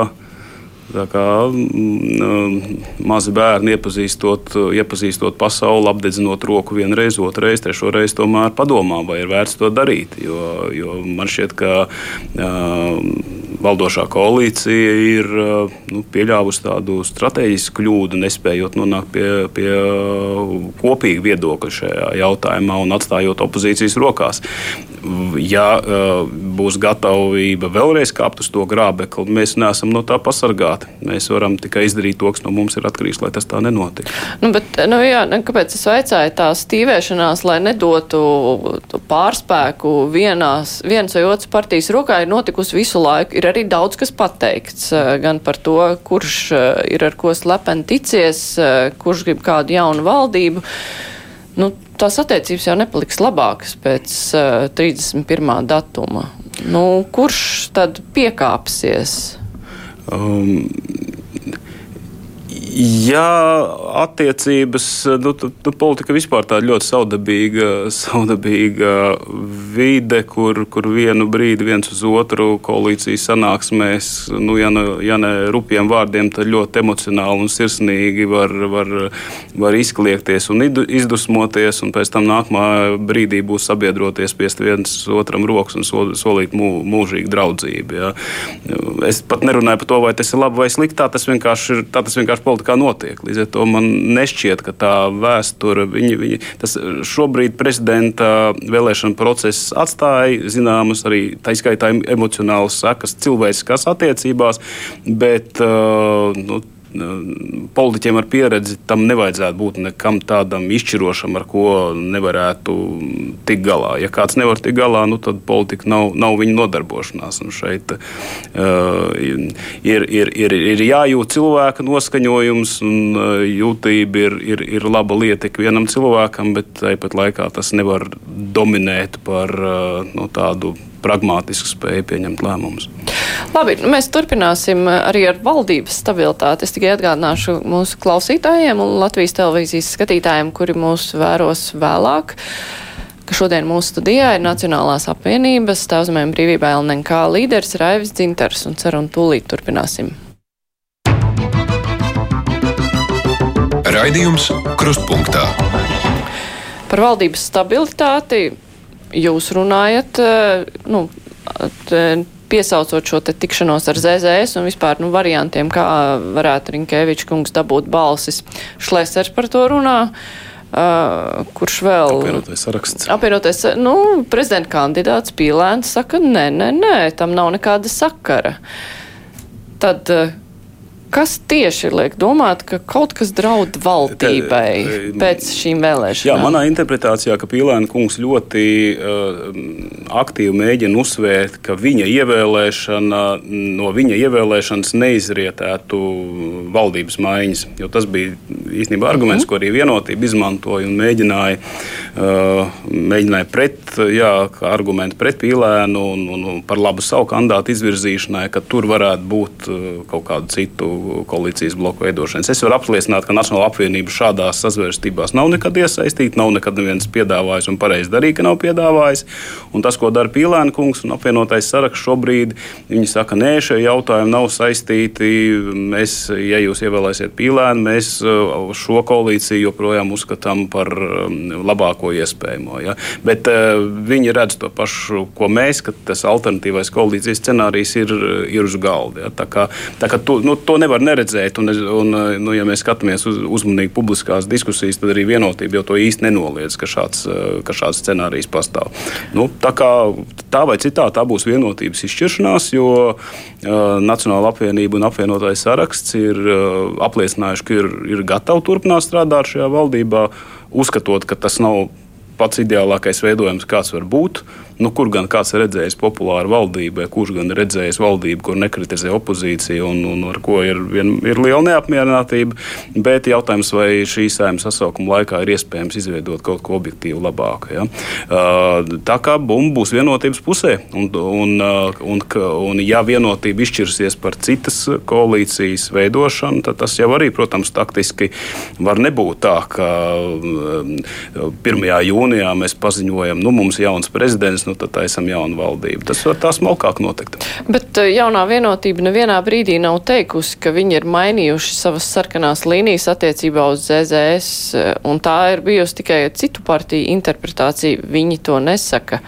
S3: kā mm, mazi bērni iepazīstot, iepazīstot pasauli, apdedzinot roku vienreiz, otrreiz, trešoreiz, tomēr padomā, vai ir vērts to darīt. Jo, jo man šķiet, ka uh, valdošā koalīcija ir nu, pieļāvusi tādu strateģisku kļūdu, nespējot nonākt pie, pie kopīga viedokļa šajā jautājumā un atstājot opozīcijas rokās. Ja būs gatavība vēlreiz kāpt uz to grābekli, mēs neesam no tā pasargāti. Mēs varam tikai izdarīt to, kas no mums ir atkarīgs, lai tas tā nenotiktu.
S2: Nu, bet, nu, jā, nu, kāpēc es vaicāju tā stīvēšanās, lai nedotu pārspēku vienās, vienas vai otras partijas rokā, ir notikusi visu laiku. Ir arī daudz kas pateikts eh, gan par to, kurš eh, ir ar ko slepeni ticies, eh, kurš grib kādu jaunu valdību. Nu, tās attiecības jau nepaliks labākas pēc uh, 31. datuma. Nu, kurš tad piekāpsies? Um,
S3: Jā, attiecības, nu, tu, tu politika vispār tāda ļoti saudabīga, saudabīga vide, kur, kur vienu brīdi viens uz otru koalīcijas sanāksmēs, nu, ja, ne, ja ne rupjiem vārdiem, tad ļoti emocionāli un sirsnīgi var, var, var izkliegties un izdusmoties, un pēc tam nākamā brīdī būs sabiedroties piest viens otram rokas un solīt mū, mūžīgu draudzību. Jā. Es pat nerunāju par to, vai tas ir labi vai slikti, tā tas vienkārši ir, tā tas vienkārši politika kā notiek. Līdz ar to man nešķiet, ka tā vēsture, viņi, viņi, tas šobrīd prezidenta vēlēšana process atstāja zināmas arī tā izskaitā emocionālas sekas cilvēciskās attiecībās, bet uh, nu, politiķiem ar pieredzi tam nevajadzētu būt nekam tādam izšķirošam, ar ko nevarētu tikt galā. Ja kāds nevar tikt galā, nu, tad politika nav, nav viņa nodarbošanās. Un šeit uh, ir, ir, ir, ir jājūt cilvēka noskaņojums, un uh, jūtība ir, ir, ir laba lieta ikvienam cilvēkam, bet tāpat laikā tas nevar dominēt par uh, nu, tādu pragmātisku spēju pieņemt lēmumus.
S2: Labi, nu mēs turpināsim arī ar valdības stabilitāti. Es tikai atgādināšu mūsu klausītājiem un Latvijas televīzijas skatītājiem, kuri mūs vēros vēlāk ka šodien mūsu studijā ir Nacionālās apvienības Tautsmēm brīvībā LNK līderis Raivis Dzintars un ceru un tūlīt turpināsim.
S1: Raidījums Krustpunktā.
S2: Par valdības stabilitāti jūs runājat, eh, nu, piesaucot šo tikšanos ar ZZS un vispār nu, variantiem, kā varētu Rinkēvičs kungs dabūt balsis. Šlēsers par to runā. Uh, kurš vēl?
S3: Apvienotais saraksts.
S2: Apvienotais, nu, prezidenta kandidāts Pīlēns saka, nē, nē, nē, tam nav nekāda sakara. Tad uh, Kas tieši liek domāt, ka kaut kas draud valdībai Te, pēc šīm vēlēšanām?
S3: Jā, manā interpretācijā, ka Pīlēna kungs ļoti uh, aktīvi mēģina uzsvērt, ka viņa ievēlēšana, no viņa ievēlēšanas neizrietētu valdības maiņas. Jo tas bija īstenībā arguments, mm. ko arī vienotība izmantoja un mēģināja, uh, mēģināja pret, jā, argumentu pret Pīlēnu un, un, un par labu savu kandidātu izvirzīšanai, ka tur varētu būt uh, kaut kādu citu koalīcijas bloku veidošanas. Es varu apliecināt, ka Nacionāla apvienība šādās sazvērstībās nav nekad iesaistīta, nav nekad neviens piedāvājis un pareizi darīja, ka nav piedāvājis. Un tas, ko dara Pīlēna kungs un apvienotais saraksts šobrīd, viņi saka, nē, šie jautājumi nav saistīti. Mēs, ja jūs ievēlēsiet Pīlēnu, mēs uh, šo koalīciju joprojām uzskatām par um, labāko iespējamo. Ja? Bet uh, viņi redz to pašu, ko mēs, ka tas alternatīvais koalīcijas scenārijs ir, ir uz galda. Ja? Tā kā, tā kā to, nu, to nevar neredzēt. Un, un, nu, ja mēs skatāmies uz, uzmanīgi publiskās diskusijas, tad arī vienotība jau to īsti nenoliedz, ka šāds, ka šāds scenārijs pastāv. Nu, tā, kā, tā vai citā tā būs vienotības izšķiršanās, jo uh, Nacionāla apvienība un apvienotais saraksts ir uh, apliecinājuši, ka ir, ir gatavi turpināt strādāt šajā valdībā, uzskatot, ka tas nav pats ideālākais veidojums, kāds var būt. Nu, kur gan kāds ir redzējis populāru valdību, kurš gan ir redzējis valdību, kur nekritizē opozīciju un, un ar ko ir, vien, ir liela neapmierinātība. Bet jautājums, vai šī sējuma sasaukuma laikā ir iespējams izveidot kaut ko objektīvu labāku. Ja? Tā kā bumba būs vienotības pusē, un, un, un, un ja vienotība izšķirsies par citas koalīcijas veidošanu, tad tas jau arī, protams, taktiski var nebūt tā, ka 1. jūnijā mēs paziņojam, nu mums ir jauns prezidents nu tad taisam jaunu valdību. Tas var tā smalkāk notikt.
S2: Bet eh, jaunā vienotība nevienā brīdī nav teikusi, ka viņi ir mainījuši savas sarkanās līnijas attiecībā uz ZZS, eh, un tā ir bijusi tikai citu partiju interpretācija. Viņi to nesaka.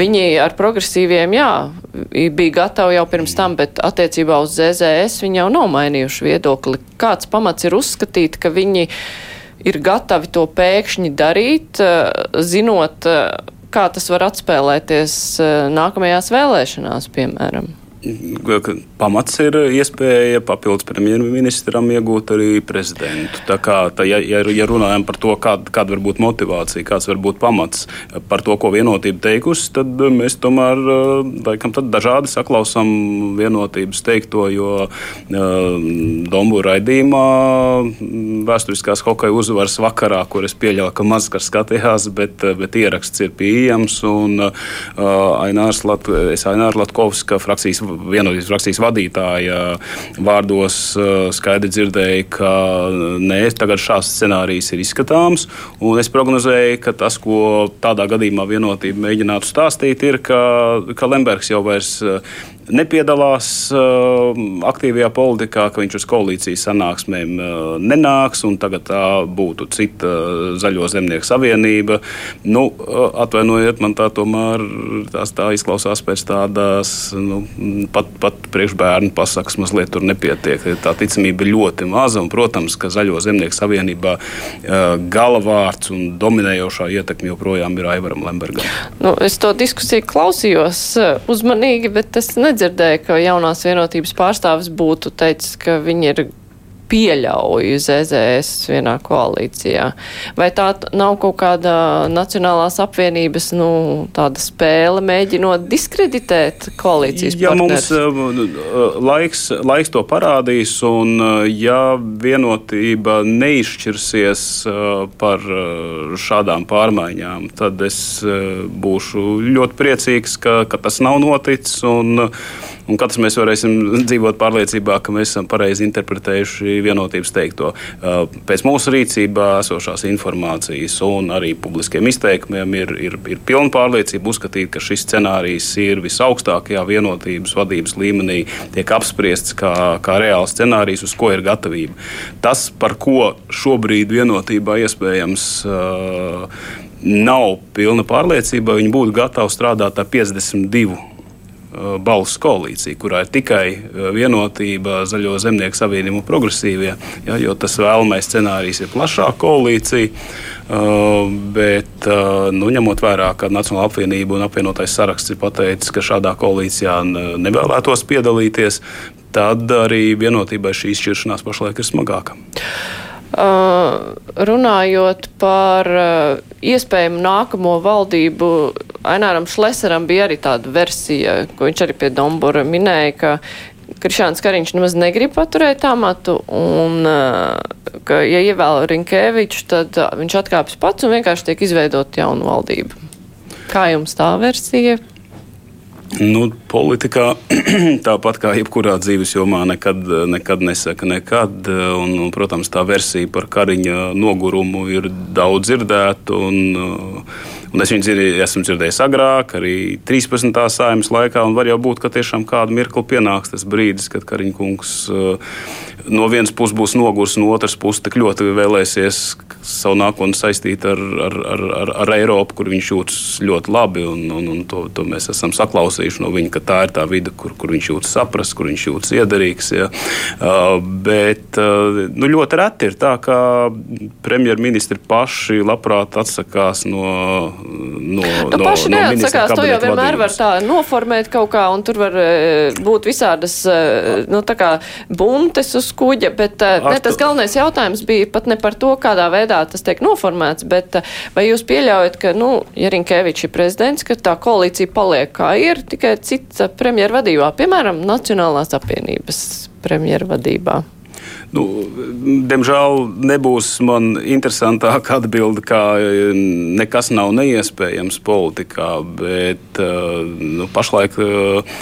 S2: Viņi ar progresīviem, jā, bija gatavi jau pirms tam, bet attiecībā uz ZZS viņi jau nav mainījuši viedokli. Kāds pamats ir uzskatīt, ka viņi ir gatavi to pēkšņi darīt, eh, zinot, kā tas var atspēlēties eh, nākamajās vēlēšanās, piemēram?
S3: Pamats ir iespēja papildus premjerministram iegūt arī prezidentu. Tā kā, tā, ja, ja runājam par to, kāda, kāda var būt motivācija, kāds var būt pamats par to, ko vienotība teikusi, tad mēs tomēr laikam, dažādi saklausām vienotības teikto, jo Dombu raidījumā vēsturiskās hokeja uzvaras vakarā, kur es pieļauju, ka mazskars skatījās, bet, bet ieraksts ir pieejams, un uh, Ainārs, Lat, Ainārs Latkovska frakcijas vienotības frakcijas vadītāja vārdos eh, skaidri dzirdēju, ka nē, tagad šāds scenārijs ir izskatāms. Es prognozēju, ka tas, ko tādā gadījumā vienotība mēģinātu stāstīt, ir, ka, ka Lembergs jau vairs nepiedalās uh, aktīvajā politikā, ka viņš uz koalīcijas sanāksmēm uh, nenāks, un tagad tā būtu cita uh, zaļo zemnieku savienība. Nu, atvainojiet, man tā tomēr tās tā izklausās pēc tādas nu, pat, pat priekšbērnu pasakas mazliet tur nepietiek. Tā ticamība ir ļoti maza, un, protams, ka zaļo zemnieku savienībā galvārds un dominējošā ietekme joprojām ir Aivaram Lembergam.
S2: Nu, es to diskusiju klausījos uzmanīgi, bet es nedzirdēju nedzirdēju, ka jaunās vienotības pārstāvis būtu teicis, ka viņi ir pieļauju ZZS vienā koalīcijā. Vai tā nav kaut kāda Nacionālās apvienības nu, tāda spēle, mēģinot diskreditēt koalīcijas ja partners?
S3: mums uh, laiks, laiks to parādīs, un uh, ja vienotība neizšķirsies par šādām pārmaiņām, tad es būšu ļoti priecīgs, ka, ka tas nav noticis. Un, un katrs mēs varēsim dzīvot pārliecībā, ka mēs esam pareizi interpretējuši vienotības teikto. Pēc mūsu rīcībā esošās informācijas un arī publiskiem izteikumiem ir, ir, ir pilna pārliecība uzskatīt, ka šis scenārijs ir visaugstākajā vienotības vadības līmenī, tiek apspriests kā, kā reāls scenārijs, uz ko ir gatavība. Tas, par ko šobrīd vienotībā iespējams uh, nav pilna pārliecība, viņi būtu gatavi strādāt ar 52 balsu koalīcija, kurā ir tikai vienotība Zaļo zemnieku savienību un progresīvie, ja, jo tas vēlamais scenārijs ir plašāka koalīcija. Uh, bet, uh, nu, ņemot vērā, ka Nacionāla apvienība un apvienotais saraksts ir pateicis, ka šādā koalīcijā nevēlētos piedalīties, tad arī vienotībai šī izšķiršanās pašlaik ir smagāka.
S2: Uh, runājot par uh, iespējamu nākamo valdību, Aināram Šleseram bija arī tāda versija, ko viņš arī pie Dombora minēja, ka Krišāns Kariņš nemaz negrib paturēt amatu, un uh, ka, ja ievēl Rinkēviču, tad uh, viņš atkāpjas pats un vienkārši tiek izveidot jaunu valdību. Kā jums tā versija?
S3: Nu, politikā tāpat kā jebkurā dzīves jomā nekad, nekad nesaka nekad. Un, un, protams, tā versija par kariņa nogurumu ir daudz dzirdēta. Un, un es viņu dzirdēju, esmu dzirdējis agrāk, arī 13. sājumas laikā. Var jau būt, ka tiešām kādu mirkli pienāks tas brīdis, kad Kariņa kungs no vienas puses būs nogurs, no otras puses tik ļoti vēlēsies savu nākotni saistīt ar, ar, ar, ar, ar Eiropu, kur viņš jūtas ļoti labi. Un, un, un to, to mēs esam saklausījuši no viņa, ka tā ir tā vide, kur, kur viņš jūtas saprast, kur viņš jūtas iederīgs. Ja. Uh, bet uh, nu, ļoti reti ir tā, ka premjerministri paši labprāt atsakās no. No,
S2: nu, no paši no neatsakās, to jau vienmēr vadības. var tā noformēt kaut kā, un tur var uh, būt visādas nu, buntes uz kuģa, bet ne, tas galvenais jautājums bija pat ne par to, kādā veidā tas tiek noformēts, bet eh, vai jūs pieļaujat, ka, nu, ja Rinkēvičs ir prezidents, ka tā koalīcija paliek kā ir, tikai cita premjera vadībā, piemēram, Nacionālās apvienības premjera vadībā?
S3: Nu, diemžēl nebūs man interesantāka atbilde, kā nekas nav neiespējams politikā, bet eh, nu, pašlaik eh,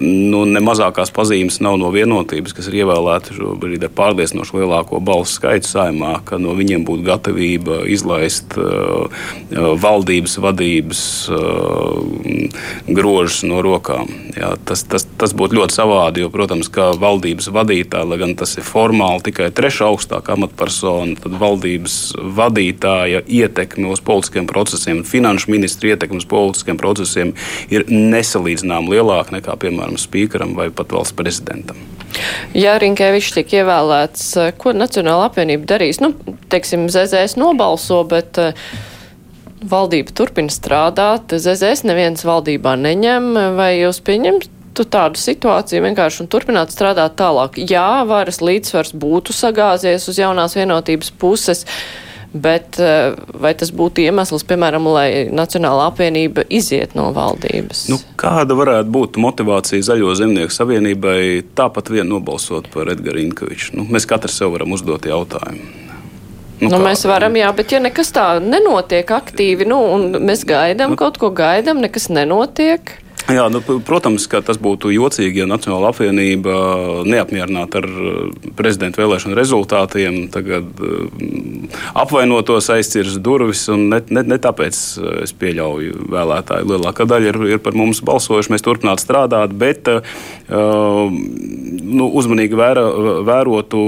S3: nu, ne mazākās pazīmes nav no vienotības, kas ir ievēlēta šobrīd ar pārliecinoši lielāko balsu skaitu saimā, ka no viņiem būtu gatavība izlaist valdības vadības grožus no rokām. Jā, tas, tas, tas būtu ļoti savādi, jo, protams, kā valdības vadītāji, lai gan tas ir formāli tikai trešā augstākā amatpersona, tad valdības vadītāja ietekme uz politiskiem procesiem, finanšu ministra ietekme uz politiskiem procesiem ir nesalīdzināmāk lielāka nekā, piemēram, spīkeram vai pat valsts prezidentam.
S2: Ja Rinkēvičs tiek ievēlēts, ko Nacionāla apvienība darīs? Nu, teiksim, ZZS nobalso, bet uh, valdība turpina strādāt. ZZS neviens valdībā neņem. Vai jūs pieņemt tu tādu situāciju vienkārši un turpināt strādāt tālāk. Jā, varas līdzsvars būtu sagāzies uz jaunās vienotības puses. Bet eh, vai tas būtu iemesls, piemēram, lai Nacionāla apvienība iziet no valdības?
S3: Nu, kāda varētu būt motivācija Zaļo zemnieku savienībai tāpat vien nobalsot par Edgars Inkoviču? Nu, mēs katrs sev varam uzdot jautājumu.
S2: Nu, nu, mēs varam, jā, bet ja nekas tā nenotiek aktīvi, nu, un mēs gaidām nu, kaut ko gaidām, nekas nenotiek.
S3: Jā, nu, protams, ka tas būtu jocīgi, ja Nacionāla apvienība neapmierināta ar uh, prezidenta vēlēšanu rezultātiem, tagad uh, apvainotos aizcirs durvis. Ne, ne, ne tāpēc uh, es pieļauju vēlētāju. Lielākā daļa ir, ir par mums balsojuši, mēs turpinātu strādāt, bet nu, uzmanīgi vēra, vērotu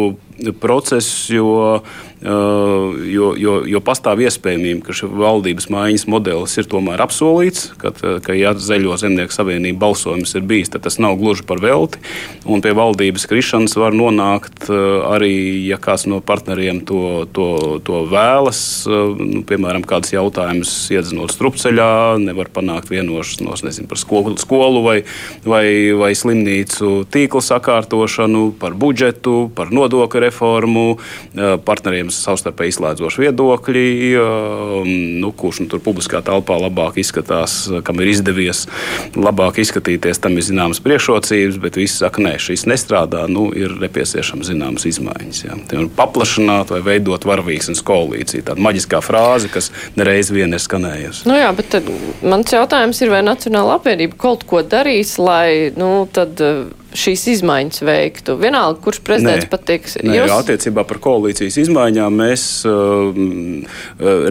S3: procesu, jo, uh, jo, jo, jo pastāv iespējamība, ka šis valdības maiņas modelis ir tomēr apsolīts, ka, ka ja Zaļo zemnieku savienība balsojums ir bijis, tad tas nav gluži par velti. Un pie valdības krišanas var nonākt uh, arī, ja kāds no partneriem to, to, to vēlas, nu, piemēram, kādas jautājumas iedzinot strupceļā, nevar panākt vienošanos nezinu, par skolu, skolu vai, vai, vai slimnīcu tīkla sakārtošanu, par budžetu, par nodokļu reformu. Partneriem protams, savstarpēji izslēdzoši viedokļi, nu, kurš nu, tur publiskā telpā labāk izskatās, kam ir izdevies labāk izskatīties, tam ir zināmas priekšrocības, bet visi saka, nē, šis nestrādā, nu, ir nepieciešams zināmas izmaiņas. Ja. Paplašināt vai veidot varavīksnes koalīciju. Tāda maģiskā frāze, kas nereiz vien ir skanējusi.
S2: Nu jā, bet mans jautājums ir, vai Nacionāla apvienība kaut ko darīs, lai, nu, tad šīs izmaiņas veiktu? Vienalga, kurš prezidents Nē. patiks.
S3: Nē, Jūs... Attiecībā par koalīcijas izmaiņām mēs uh,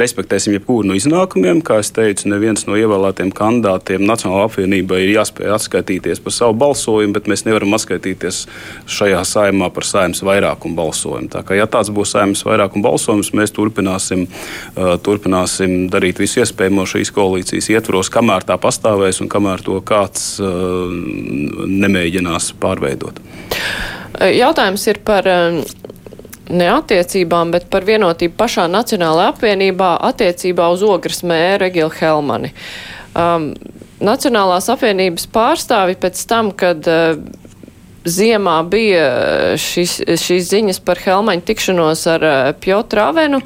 S3: respektēsim jebkuru no iznākumiem. Kā jau teicu, neviens no ievēlētiem kandidātiem Nacionālajā apvienībā ir jāspēj atskaitīties par savu balsojumu, bet mēs nevaram atskaitīties šajā saimā par saimnes vairākumu balsojumu. Tā kā, ja tāds būs saimnes vairākuma balsojums, mēs turpināsim, uh, turpināsim darīt visu iespējamo šīs koalīcijas ietvaros, kamēr tā pastāvēs un kamēr to kāds uh, nemēģinās pārveidot.
S2: Jautājums ir par um, neatiecībām, bet par vienotību pašā Nacionālajā apvienībā attiecībā uz ogras mēru Egilu Helmani. Um, Nacionālās apvienības pārstāvi pēc tam, kad uh, ziemā bija šis, šīs ziņas par Helmaņa tikšanos ar uh, Piotru Avenu,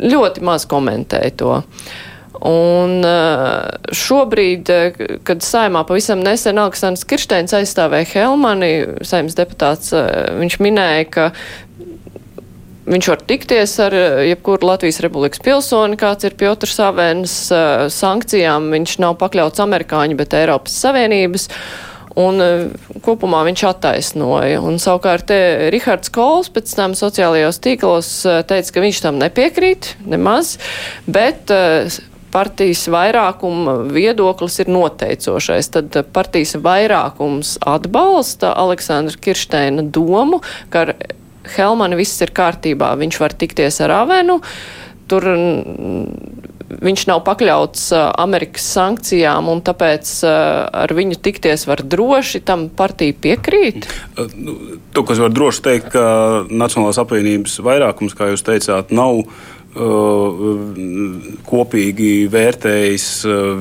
S2: ļoti maz komentēja to. Uh, Un eh, šobrīd, eh, kad saimā pavisam nesen Aleksandrs Kirsteins aizstāvēja Helmani, saimnes deputāts, eh, viņš minēja, ka viņš var tikties ar jebkuru Latvijas republikas pilsoni, kāds ir Piotrs Savēns, sankcijām viņš nav pakļauts amerikāņu, bet Eiropas Savienības. Un kopumā viņš attaisnoja. Un savukārt Rihards Kols pēc tam sociālajos tīklos teica, ka viņš tam nepiekrīt nemaz, bet partijas vairākuma viedoklis ir noteicošais. Tad partijas vairākums atbalsta Aleksandra Kirsteina domu, ka ar Helmanu viss ir kārtībā. Viņš var tikties ar Avenu. Tur viņš nav pakļauts Amerikas sankcijām, un tāpēc ar viņu tikties var droši. Tam partija piekrīt?
S3: Nu, to, kas var droši teikt, ka Nacionālās apvienības vairākums, kā jūs teicāt, nav kopīgi vērtējis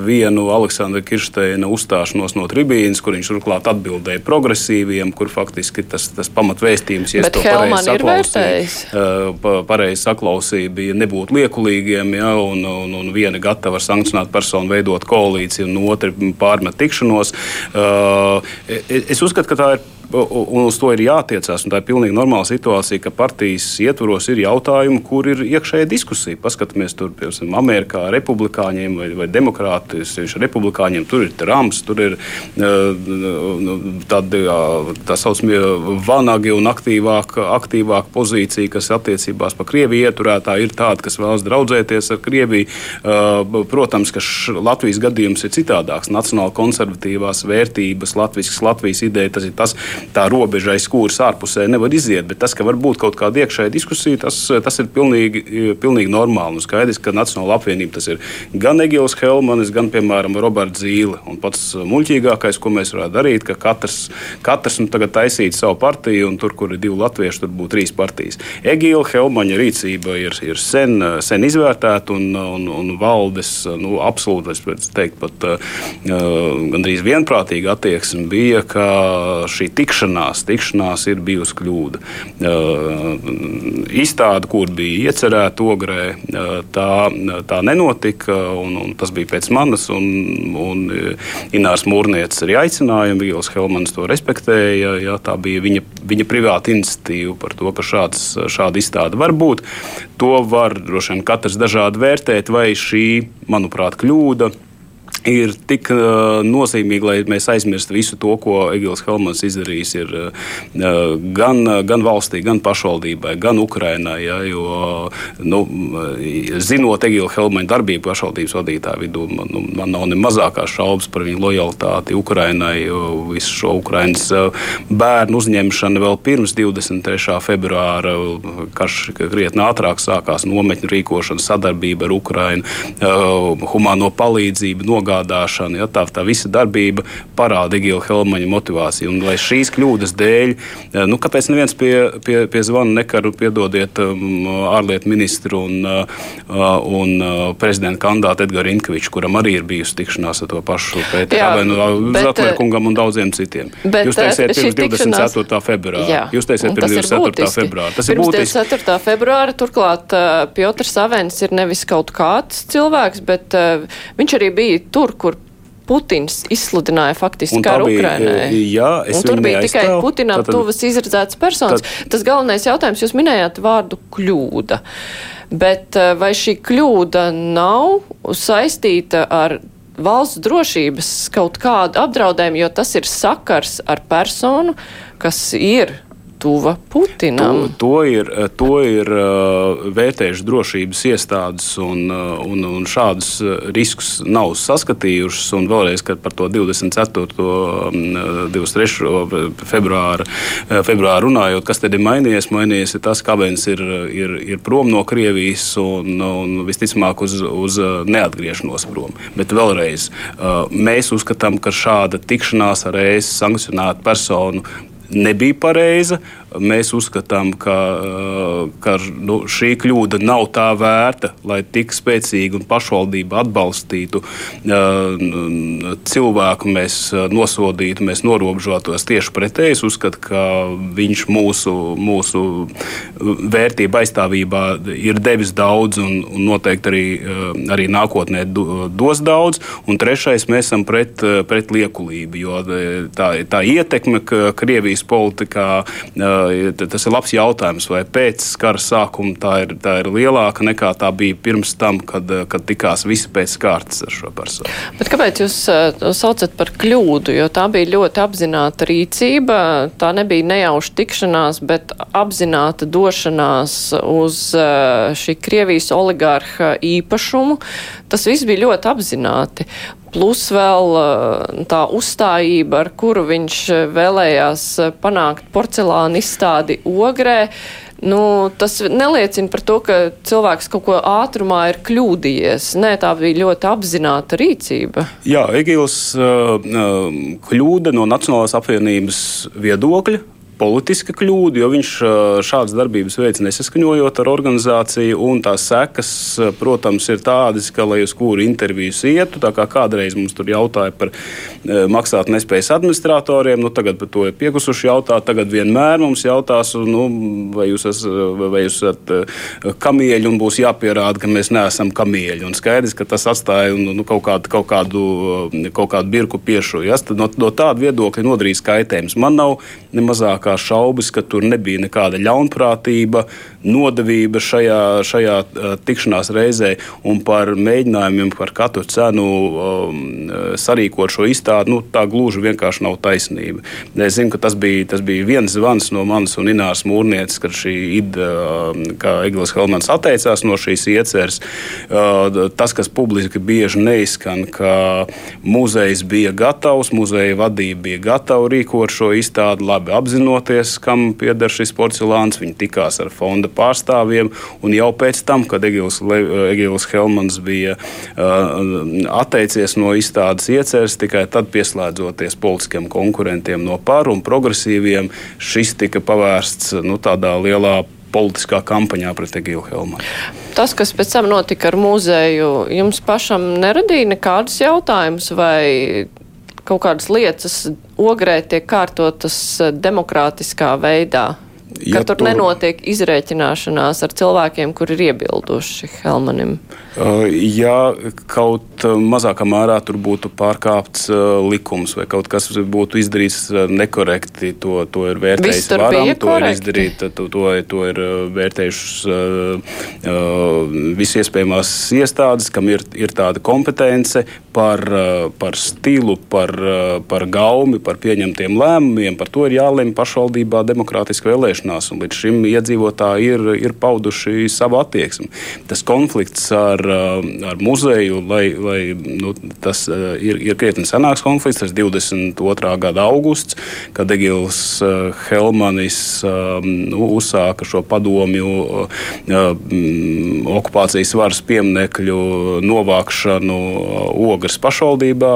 S3: vienu Aleksandra Kirsteina uzstāšanos no tribīnas, kur viņš turklāt atbildēja progresīviem, kur faktiski tas, tas pamatvēstījums,
S2: ja to pareizi saklausīja,
S3: pareizi saklausīja, bija nebūt liekulīgiem, ja, un, un, un viena gatava ar sankcionētu personu veidot koalīciju, un otra pārmet tikšanos. Es uzskatu, ka tā ir un uz to ir jātiecās. Tā ir pilnīgi normāla situācija, ka partijas ietvaros ir jautājumi, kur ir iekšēja diskusija. Paskatāmies, tur, piemēram, Amerikā republikāņiem vai, vai demokrātiem, sevišķi republikāņiem, tur ir Trumps, tur ir tādi tā saucamie vanagi un aktīvāka, aktīvāka pozīcija, kas attiecībās par Krieviju ieturētā ir tāda, kas vēlas draudzēties ar Krieviju. Protams, ka Latvijas gadījums ir citādāks. Nacionāla konservatīvās vērtības, Latvijas, Latvijas ideja, tas ir tas, tā robeža aiz kuras ārpusē nevar iziet. Bet tas, ka var būt kaut kāda iekšēja diskusija, tas, tas ir pilnīgi, pilnīgi normāli. Un skaidrs, ka Nacionāla apvienība tas ir gan Egils Helmanis, gan, piemēram, Roberts Zīle. Un pats muļķīgākais, ko mēs varētu darīt, ka katrs, katrs nu, tagad taisītu savu partiju, un tur, kur ir divi latvieši, tur būtu trīs partijas. Egila Helmaņa rīcība ir, ir sen, sen izvērtēta un, un, un valdes nu, absolūti, es teiktu, pat uh, gandrīz vienprātīga attieksme bija, ka šī tikšanās, tikšanās ir bijusi kļūda. Izstāde, kur bija iecerēta ogrē, tā, tā nenotika, un, un tas bija pēc manas, un, un Inārs Mūrnietis arī aicināja, Vīls Helmans to respektēja, jā, tā bija viņa, viņa privāta iniciatīva par to, ka šāds, šāda izstāde var būt. To var droši vien katrs dažādi vērtēt, vai šī, manuprāt, kļūda ir tik uh, nozīmīgi, lai mēs aizmirstu visu to, ko Egils Helmans izdarījis ir, uh, gan, gan valstī, gan pašvaldībai, gan Ukrainai. Ja, jo, nu, zinot Egila Helmana darbību pašvaldības vadītāju vidū, man, nu, man nav ne mazākās šaubas par viņu lojalitāti Ukrainai. Visu šo Ukraiņas bērnu uzņemšanu vēl pirms 23. februāra, karš krietni ātrāk sākās, nometņu rīkošana, sadarbība ar Ukrainu, uh, humāno palīdzību, nogādāšanu nogādāšana, ja, tā, tā visa darbība parāda Igila Helmaņa motivāciju. Un, lai šīs kļūdas dēļ, nu, kāpēc neviens pie, pie, pie zvana nekaru piedodiet um, ārlietu ministru un, un prezidenta kandidātu Edgars Inkeviču, kuram arī ir bijusi tikšanās ar to pašu Pēteru Zatlerkungam un daudziem citiem. Bet, Jūs teicāt, pirms 24. februāra. Jā, Jūs teicāt, pirms 24. februāra.
S2: Tas ir būtiski. 24. februāra turklāt uh, Piotrs Savens ir nevis kaut kāds cilvēks, bet uh, viņš arī bija tur, kur Putins izsludināja faktiski karu Ukrainai.
S3: Jā, es
S2: un tur bija tikai Putinam tātad, tuvas izredzētas personas. Tad, Tas galvenais jautājums, jūs minējāt vārdu kļūda. Bet vai šī kļūda nav saistīta ar valsts drošības kaut kādu apdraudējumu, jo tas ir sakars ar personu, kas ir tuva Putinam.
S3: To, to ir, to ir uh, vērtējuši drošības iestādes un, uh, un, un šādus uh, riskus nav saskatījušas. Un vēlreiz par to 24. un 23. februāru, februāru runājot, kas tad ir mainījies? Mainījies ir tas, ka Kabens ir, ir, ir prom no Krievijas un, un visticamāk uz, uz neatgriešanos prom. Bet vēlreiz mēs uzskatām, ka šāda tikšanās ar ES sankcionētu personu nebija pareiza. Mēs uzskatām, ka, ka nu, šī kļūda nav tā vērta, lai tik spēcīgi un pašvaldība atbalstītu cilvēku, mēs nosodītu, mēs norobežotos tieši pretēji. Es uzskatu, ka viņš mūsu, mūsu vērtību aizstāvībā ir devis daudz un, un noteikti arī, arī nākotnē dos daudz. Un trešais, mēs esam pret, pret liekulību, jo tā, tā ietekme, Krievijas politikā uh, tas ir labs jautājums, vai pēc kara sākuma tā ir, tā ir lielāka nekā tā bija pirms tam, kad, kad tikās visi pēc kārtas ar šo personu.
S2: Bet kāpēc jūs to saucat par kļūdu? Jo tā bija ļoti apzināta rīcība, tā nebija nejauša tikšanās, bet apzināta došanās uz šī Krievijas oligārha īpašumu. Tas viss bija ļoti apzināti plus vēl eh, tā uzstājība, ar kuru viņš eh, vēlējās eh, panākt porcelāna izstādi ogrē. Nu, tas neliecina par to, ka cilvēks kaut ko ātrumā ir kļūdījies. Nē, tā bija ļoti apzināta rīcība.
S3: Jā, Egils uh, kļūda no Nacionālās apvienības viedokļa politiska kļūda, jo viņš šādas darbības veids nesaskaņojot ar organizāciju, un tās sekas, protams, ir tādas, ka, lai uz kuru intervijas ietu, tā kā kādreiz mums tur jautāja par maksāt nespējas administratoriem, nu tagad par to ir piekusuši jautāt, tagad vienmēr mums jautās, nu, vai jūs esat, vai jūs esat kamieļi un būs jāpierāda, ka mēs neesam kamieļi. Un skaidrs, ka tas atstāja nu, nu, kaut, kādu, kaut, kādu, kaut kādu birku piešu. Ja? No, no tāda viedokļa nodarīs kaitējums. Man nav ne mazāk mazākās šaubas, ka tur nebija nekāda ļaunprātība, nodevība šajā, šajā tikšanās reizē un par mēģinājumiem par katru cenu um, sarīkot šo izstādi. Nu, tā gluži vienkārši nav taisnība. Es zinu, ka tas bija, tas bija viens zvans no manas un Ināras Mūrnieces, kad šī ideja, kā Eglis Helmans atteicās no šīs ieceres. Uh, tas, kas publiski bieži neizskan, ka muzejs bija gatavs, muzeja vadība bija gatava rīkot šo izstādi, labi apzinoties apzinoties, kam pieder šis porcelāns. Viņi tikās ar fonda pārstāvjiem, un jau pēc tam, kad Egils, Egils Helmans bija uh, atteicies no izstādes ieceres, tikai tad pieslēdzoties politiskiem konkurentiem no par un progresīviem, šis tika pavērsts nu, tādā lielā politiskā kampaņā pret Egilu Helmanu.
S2: Tas, kas pēc tam notika ar muzeju, jums pašam neradīja nekādus jautājumus, vai kaut kādas lietas ogrē tiek kārtotas eh, demokrātiskā veidā? Ja ka tur, tur nenotiek izrēķināšanās ar cilvēkiem, kuri ir iebilduši Helmanim.
S3: Uh, ja kaut mazākā mērā tur būtu pārkāpts uh, likums vai kaut kas būtu izdarīts uh, nekorekti, to, to ir vērtējis varam, to ir izdarīt, to, to, to ir vērtējušas visi iespējamās iestādes, kam ir, ir tāda kompetence par, par stilu, par, par gaumi, par pieņemtiem lēmumiem. Par to ir jālemj pašvaldībā demokrātiski vēlēšana un līdz šim iedzīvotāji ir, ir pauduši savu attieksmi. Tas konflikts ar, uh, ar muzeju, lai, lai nu, tas uh, ir, ir krietni senāks konflikts, tas 22. gada augusts, kad Egils uh, Helmanis nu, uzsāka šo padomju okupācijas varas pieminekļu novākšanu Augras pašvaldībā,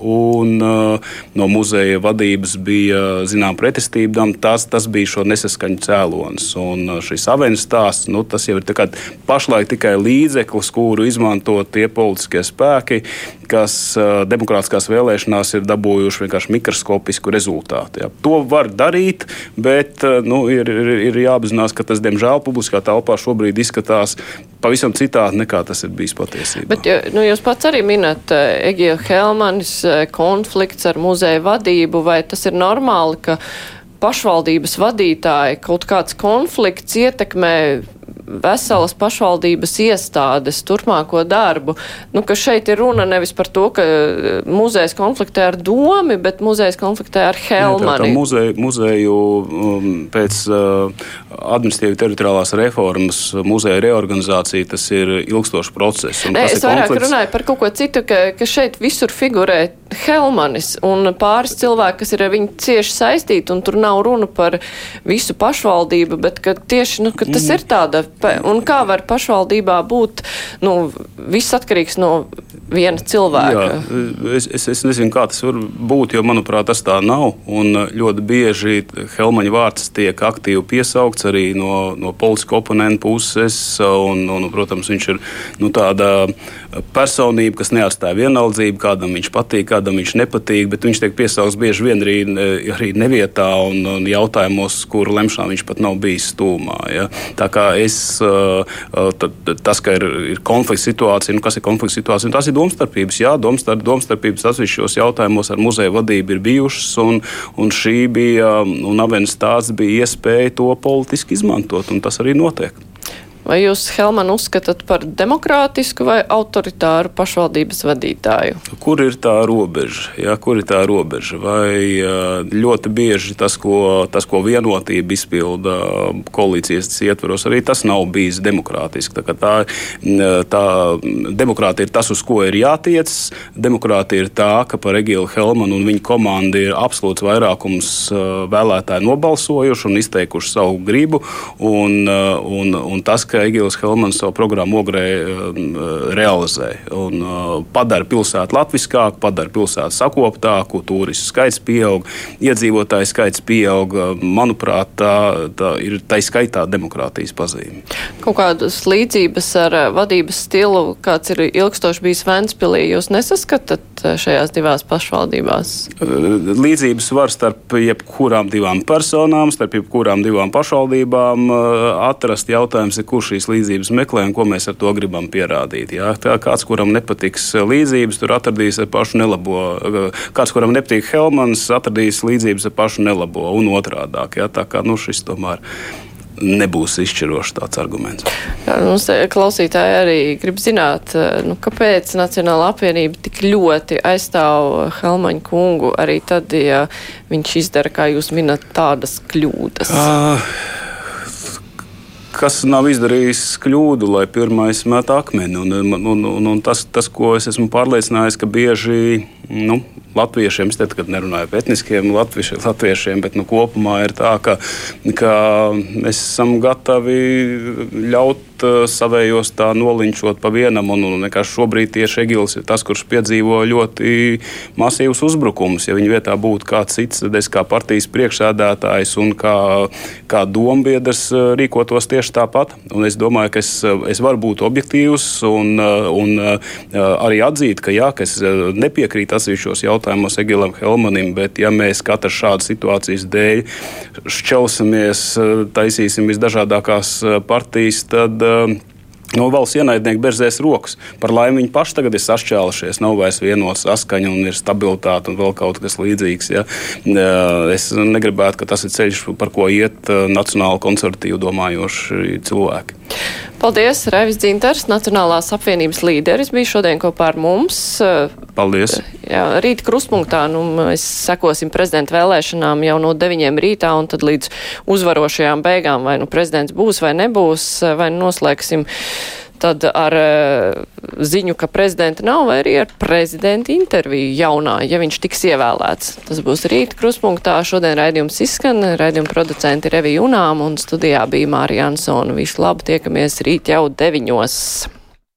S3: un no muzeja vadības bija zinām pretestībām. Tas, tas bija šo nesaskaņu cēlonis. Un šis aveņas stāsts, nu, tas jau ir pašlaik tikai līdzeklis, kuru izmanto tie politiskie spēki, kas demokrātiskās vēlēšanās ir dabūjuši vienkārši mikroskopisku rezultātu. Ja. To var darīt, bet nu, ir, ir, ir jāapzinās, ka tas, diemžēl, publiskā telpā šobrīd izskatās pavisam citādi nekā tas ir bijis patiesībā.
S2: Bet, nu, jūs pats arī minat eh, Egija Helmanis eh, konflikts ar muzeja vadību, vai tas ir normāli, ka pašvaldības vadītāji kaut kāds konflikts ietekmē veselas pašvaldības iestādes turpmāko darbu. Nu, ka šeit ir runa nevis par to, ka eh, muzejs konfliktē ar domi, bet muzejs konfliktē ar Helmani.
S3: Jā, muzeju, muzeju um, pēc uh, administratīvi teritoriālās reformas muzeja reorganizācija tas ir ilgstošs process.
S2: Nē, es vairāk konflikts... runāju par kaut ko citu, ka, ka šeit visur figurē Helmanis un pāris cilvēki, kas ir ar viņu cieši saistīti, un tur nav runa par visu pašvaldību, bet ka tieši, nu, ka tas mm. ir tāda un kā var pašvaldībā būt, nu, viss atkarīgs no viena cilvēka?
S3: Jā, es, es, es nezinu, kā tas var būt, jo, manuprāt, tas tā nav. Un ļoti bieži Helmaņa vārds tiek aktīvi piesaukts arī no, no politisko oponentu puses. Un, un, protams, viņš ir nu, tāda personība, kas neatstāja vienaldzību, kādam viņš patīk, kādam viņš nepatīk, bet viņš tiek piesaukts bieži vien arī, arī nevietā un, un jautājumos, kuru lemšanā viņš pat nav bijis stūmā. Ja? Tā kā es, tas, ka ir, ir konflikts situācija, nu, kas ir konflikts situācija, tas ir domstarpības. Jā, domstarp, domstarpības atsevišķos jautājumos ar muzeja vadību ir bijušas, un, un šī bija, un Avenes tāds bija iespēja to politiski izmantot, un tas arī notiek.
S2: Vai jūs, Helman, uzskatāt par demokrātisku vai autoritāru pašvaldības vadītāju?
S3: Kur ir tā robeža? Jā, kur ir tā robeža? Vai ļoti bieži tas, ko, tas, ko vienotība izpilda koalīcijas ietvaros, arī tas nav bijis demokrātiski. Tā, tā, tā demokrātija ir tas, uz ko ir jātiec. Demokrātija ir tā, ka par Egilu Helmanu un viņa komandu ir absolūts vairākums vēlētāju nobalsojuši un izteikuši savu gribu. Un, un, un tas, ka Egils Helmans savu programmu Ogrē um, uh, realizē un uh, padara pilsētu latviskāku, padara pilsētu sakoptāku, turistu skaits pieaug, iedzīvotāju skaits pieaug. Manuprāt, tā, tā ir tā skaitā demokrātijas pazīme.
S2: Kaut kādas līdzības ar uh, vadības stilu, kāds ir ilgstoši bijis Ventspilī, jūs nesaskatat šajās divās pašvaldībās?
S3: Līdzības var starp jebkurām divām personām, starp jebkurām divām pašvaldībām atrast. Jautājums ir, kurš šīs līdzības meklē un ko mēs ar to gribam pierādīt. Jā. Tā kāds, kuram nepatiks līdzības, tur atradīs pašu nelabo. Kāds, kuram nepatīk Helmans, atradīs līdzības ar pašu nelabo un otrādāk. Jā. Tā kā nu, šis tomēr nebūs izšķirošs tāds arguments.
S2: Jā, mums klausītāji arī grib zināt, nu, kāpēc Nacionāla apvienība tik ļoti aizstāv Helmaņu kungu arī tad, ja viņš izdara, kā jūs minat, tādas kļūdas. Uh
S3: kas nav izdarījis kļūdu, lai pirmais met akmeni. Un, un, un, un, tas, tas, ko es esmu pārliecinājies, ka bieži nu, latviešiem, es te nerunāju par etniskiem latviešiem, latviešiem bet nu, kopumā ir tā, ka, ka mēs esam gatavi ļaut uh, savējos tā nolinčot pa vienam. Un, un šobrīd tieši Egils ir tas, kurš piedzīvo ļoti masīvus uzbrukumus. Ja viņa vietā būtu kāds cits, tad es kā partijas priekšsēdētājs un kā, kā dombiedrs uh, rīkotos tieši tāpat. Un es domāju, ka es, es varu būt objektīvs un, un arī atzīt, ka, jā, ka es nepiekrītu atsevišķos jautājumos Egilam Helmanim, bet ja mēs katrs šādas situācijas dēļ šķelsimies, taisīsim visdažādākās eh, partijas, tad uh, No valsts ienaidnieki berzēs rokas. Par laimi viņi paši tagad ir sašķēlušies, nav vairs vienots saskaņa un ir stabilitāte un vēl kaut kas līdzīgs. Ja. Es negribētu, ka tas ir ceļš, par ko iet nacionāli konservatīvi domājoši cilvēki.
S2: Paldies, Raivis Dzintars, Nacionālās apvienības līderis, bija šodien kopā ar mums.
S3: Paldies.
S2: Jā, rīt krustpunktā, nu, mēs sekosim prezidenta vēlēšanām jau no deviņiem rītā un tad līdz uzvarošajām beigām, vai nu prezidents būs vai nebūs, vai noslēgsim tad ar uh, ziņu, ka prezidenta nav, vai arī ar prezidenta interviju jaunā, ja viņš tiks ievēlēts. Tas būs rīt kruspunktā. Šodien raidījums izskan, raidījuma producenti Revija Unām un studijā bija Mārija Ansona. Visu labu, tiekamies rīt jau deviņos.